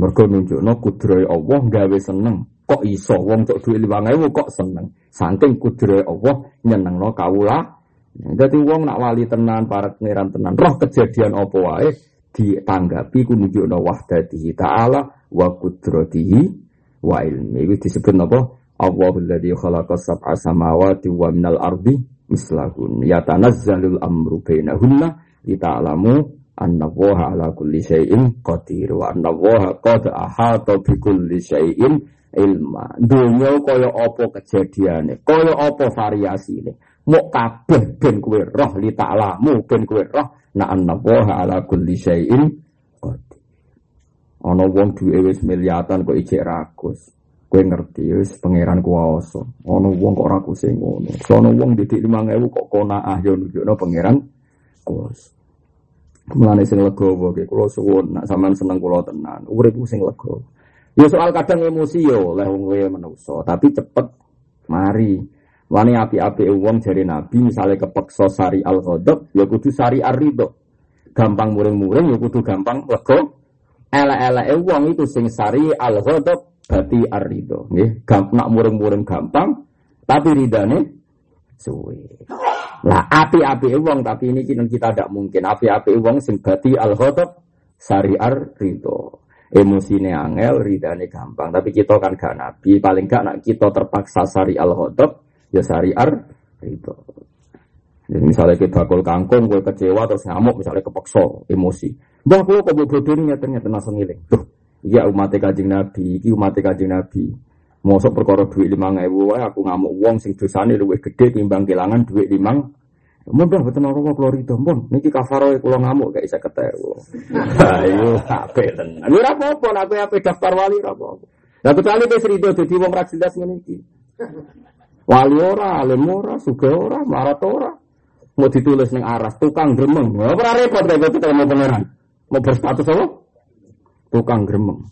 Mergo nunjukno kudrohe Allah gawe seneng. Kok iso wong duit lima ewu kok seneng. Saking kudure Allah nyeneng no kawula. Jadi wong nak wali tenan, para pangeran tenan. Roh kejadian apa wae ditanggapi ku nunjukno wahdatihi ta'ala wa kudratihi wa ilmi. Itu disebut apa? Allahul ladzi khalaqa sab'a samawati wa minal ardi mislahun. Yatanazzalul amru bainahunna lita'lamu anna waha ala kulli syai'in qadir wa anna waha qad ahata bi kulli syai'in ilma. Dunia kaya apa kejadiannya, kaya apa variasine. Mau kabeh ben kowe roh li ta'lamu ben kowe roh na anna wa ala kulli syai'in Ana wong duwe wis miliatan kok ijek rakus. Kowe ngerti wis pangeran kuwasa. Ana wong kok rakus ngono. Sono wong didik 5000 kok kona ah yo nunjukno pangeran kuwasa. Mulane sing legowo ki kula suwun nak sampean seneng kula tenan. Urip sing legowo. Ya soal kadang emosi yo oleh wong menungso, tapi cepet mari. Wani api-api wong jari Nabi misalnya kepeksa sari al ghadab ya kudu sari ar ridho. Gampang muring-muring ya kudu gampang lego. Ela-ela wong itu sing sari al ghadab berarti ar ridho. Nggih, nak muring-muring gampang tapi ridane suwe. Lah api-api wong tapi ini kita tidak mungkin api-api wong sing berarti al ghadab sari ar ridho emosine angel, ridane gampang. Tapi kita kan gak nabi, paling gak nak kita terpaksa sari al hodop, ya sari ar itu. Jadi misalnya kita bakul kangkung, gue kecewa terus ngamuk, misalnya kepaksa emosi. Bah, gue kok bodoh ini ternyata langsung ngiling. Tuh, iya umat kajing nabi, iki umat kajing nabi. Mosok perkara duit lima ewu, aku ngamuk uang sing dosane luwih gede timbang kehilangan duit limang Mudah betul orang kok keluar itu, pun niki kafaro kulo ngamuk kayak saya ketemu. Ayo, apa tenan. Ini apa apa, apa apa daftar wali apa. Nah kecuali dia serido jadi wong rak jelas niki. Wali ora, alim ora, suga ora, marat ora. Mau ditulis neng aras, tukang gremeng. Ora repot kayak gitu mau pangeran. Mau berstatus apa? Tukang gremeng.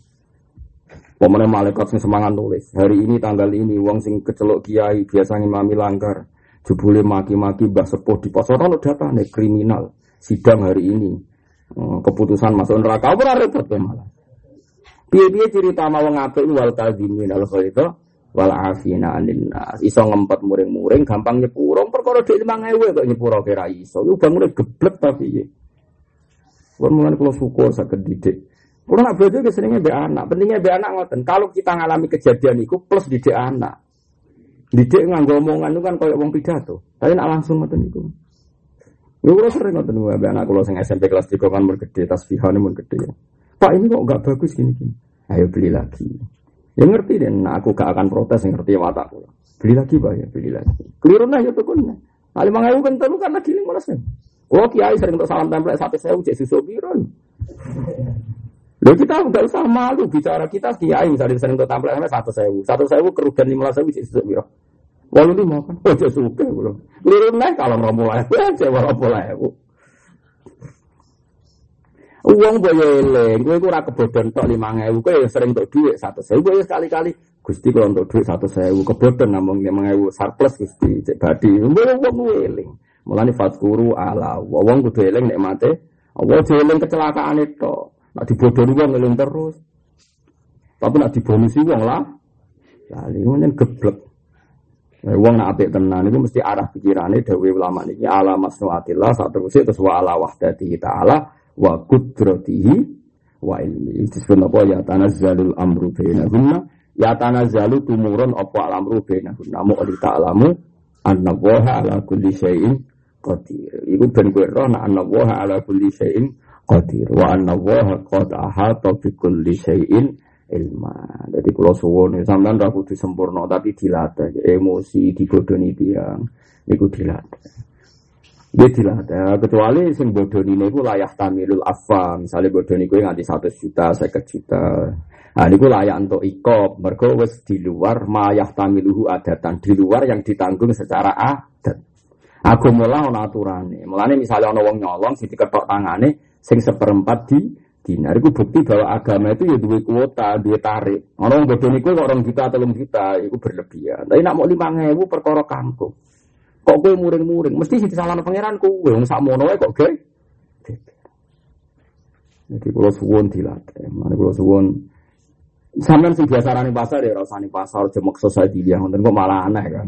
Pemenang malaikat sing semangat nulis. Hari ini tanggal ini, wong sing kecelok kiai biasanya mami langgar. Jebule maki-maki Mbah Sepuh di pos ora data nih kriminal sidang hari ini. Hmm, keputusan masuk neraka ora repot kan malah. Piye-piye cerita mau ngapik wal kadzimin al itu wal afina anin nas. Iso ngempet muring-muring gampang nyepuro perkara dhek 5000 kok nyepuro kira iso. Iku bangune geblek tapi piye. Kulo mulane kula syukur saged didik. Kulo nak bojo seringnya be anak. Pentingnya be anak ngoten. Kalau kita ngalami kejadian itu plus didik anak. Didik nganggo omongan itu kan kayak wong pidato. Tapi nak langsung ngoten niku. Lu kula sering ngoten niku anak kula sing SMP kelas 3 kan mun gede tasbihane mun gede. Pak ini kok enggak bagus gini-gini. Ayo beli lagi. Ya ngerti deh, nah aku gak akan protes yang ngerti watak kula. Beli lagi Pak ya, beli lagi. Keliru nah ya tukun. Nah, lima ewu kan telu kan lagi lima belas Kalau kiai sering untuk salam tempel satu sewu cek susu biru. Lalu kita nggak usah malu bicara kita kiai misalnya sering untuk tampil satu sewu, satu sewu kerugian lima belas sewu susu biru. Walau lima kan, oh dia suka belum. Liru naik kalau nggak mulai, aja walau mulai. Uang boyo eleng, gue kurang kebodohan tok lima ngewu, gue sering untuk duit satu sewu, gue sekali-kali. Gusti kalau untuk duit satu sewu, kebodohan namun lima ngewu surplus gusti, cek badi, gue uang gue eleng. Mulane fatkuru ala, uang gue eleng nek mate, uang eleng kecelakaan itu, nak dibodohi uang eleng terus. Tapi nak dibonusi uang lah, lali, ini geblek. Eh, wong nak apik tenan itu mesti arah pikirannya dawe ulama niki ala masnuatillah satu terus terus wa ala wahdatihi ta'ala wa qudratihi wa ilmi. Disebut apa ya tanazzalul amru bainahunna ya tanazzalu tumurun apa amru bainahunna mu ta'lamu anna ala kulli syai'in qadir. Iku ben kowe roh nak anna ala kulli syai'in qadir wa anna waha qad ahata bi kulli syai'in ilma. Jadi kalau suwon sampean ra kudu sempurna tapi dilatih emosi digodoni tiang niku dilatih. Dia dilatih kecuali sing bodoni niku layak tamilul afa misalnya bodoni kuwi nganti satu juta saya juta. Nah niku layak untuk ikop mergo wis di luar mayah tamiluhu adatan di luar yang ditanggung secara adat. Aku mulai ana aturane. Mulane misalnya ana wong nyolong sing diketok tangane sing seperempat di dinar itu bukti bahwa agama itu ya dua kuota, dua tarik. Orang bodoh niku orang juta atau juta, itu berlebihan. Tapi nak mau lima ngewu perkara kangkung. Kok gue muring-muring? Mesti sih salah pangeran gue, sama noe kok gue. Jadi kalau suwon dilatih, mana kalau suwon Sampeyan sing biasa rani pasar ya rasani pasar jemek society dia ngoten kok malah aneh kan.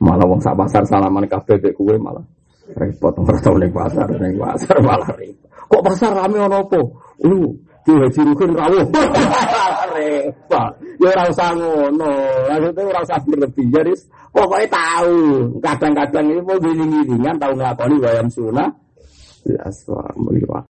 Malah wong sak pasar salaman kabeh mek kowe malah repot ora tau ning pasar ning pasar malah repot. Kok pasar rame ono apa? Lu Ki Haji Rukun rawuh. Repot. Ya ora usah ngono. Maksudnya ora usah berlebih. Jadi pokoknya tahu. Kadang-kadang ini mau gini-gini kan tahu nglakoni wayang sunah. Ya, meliwat.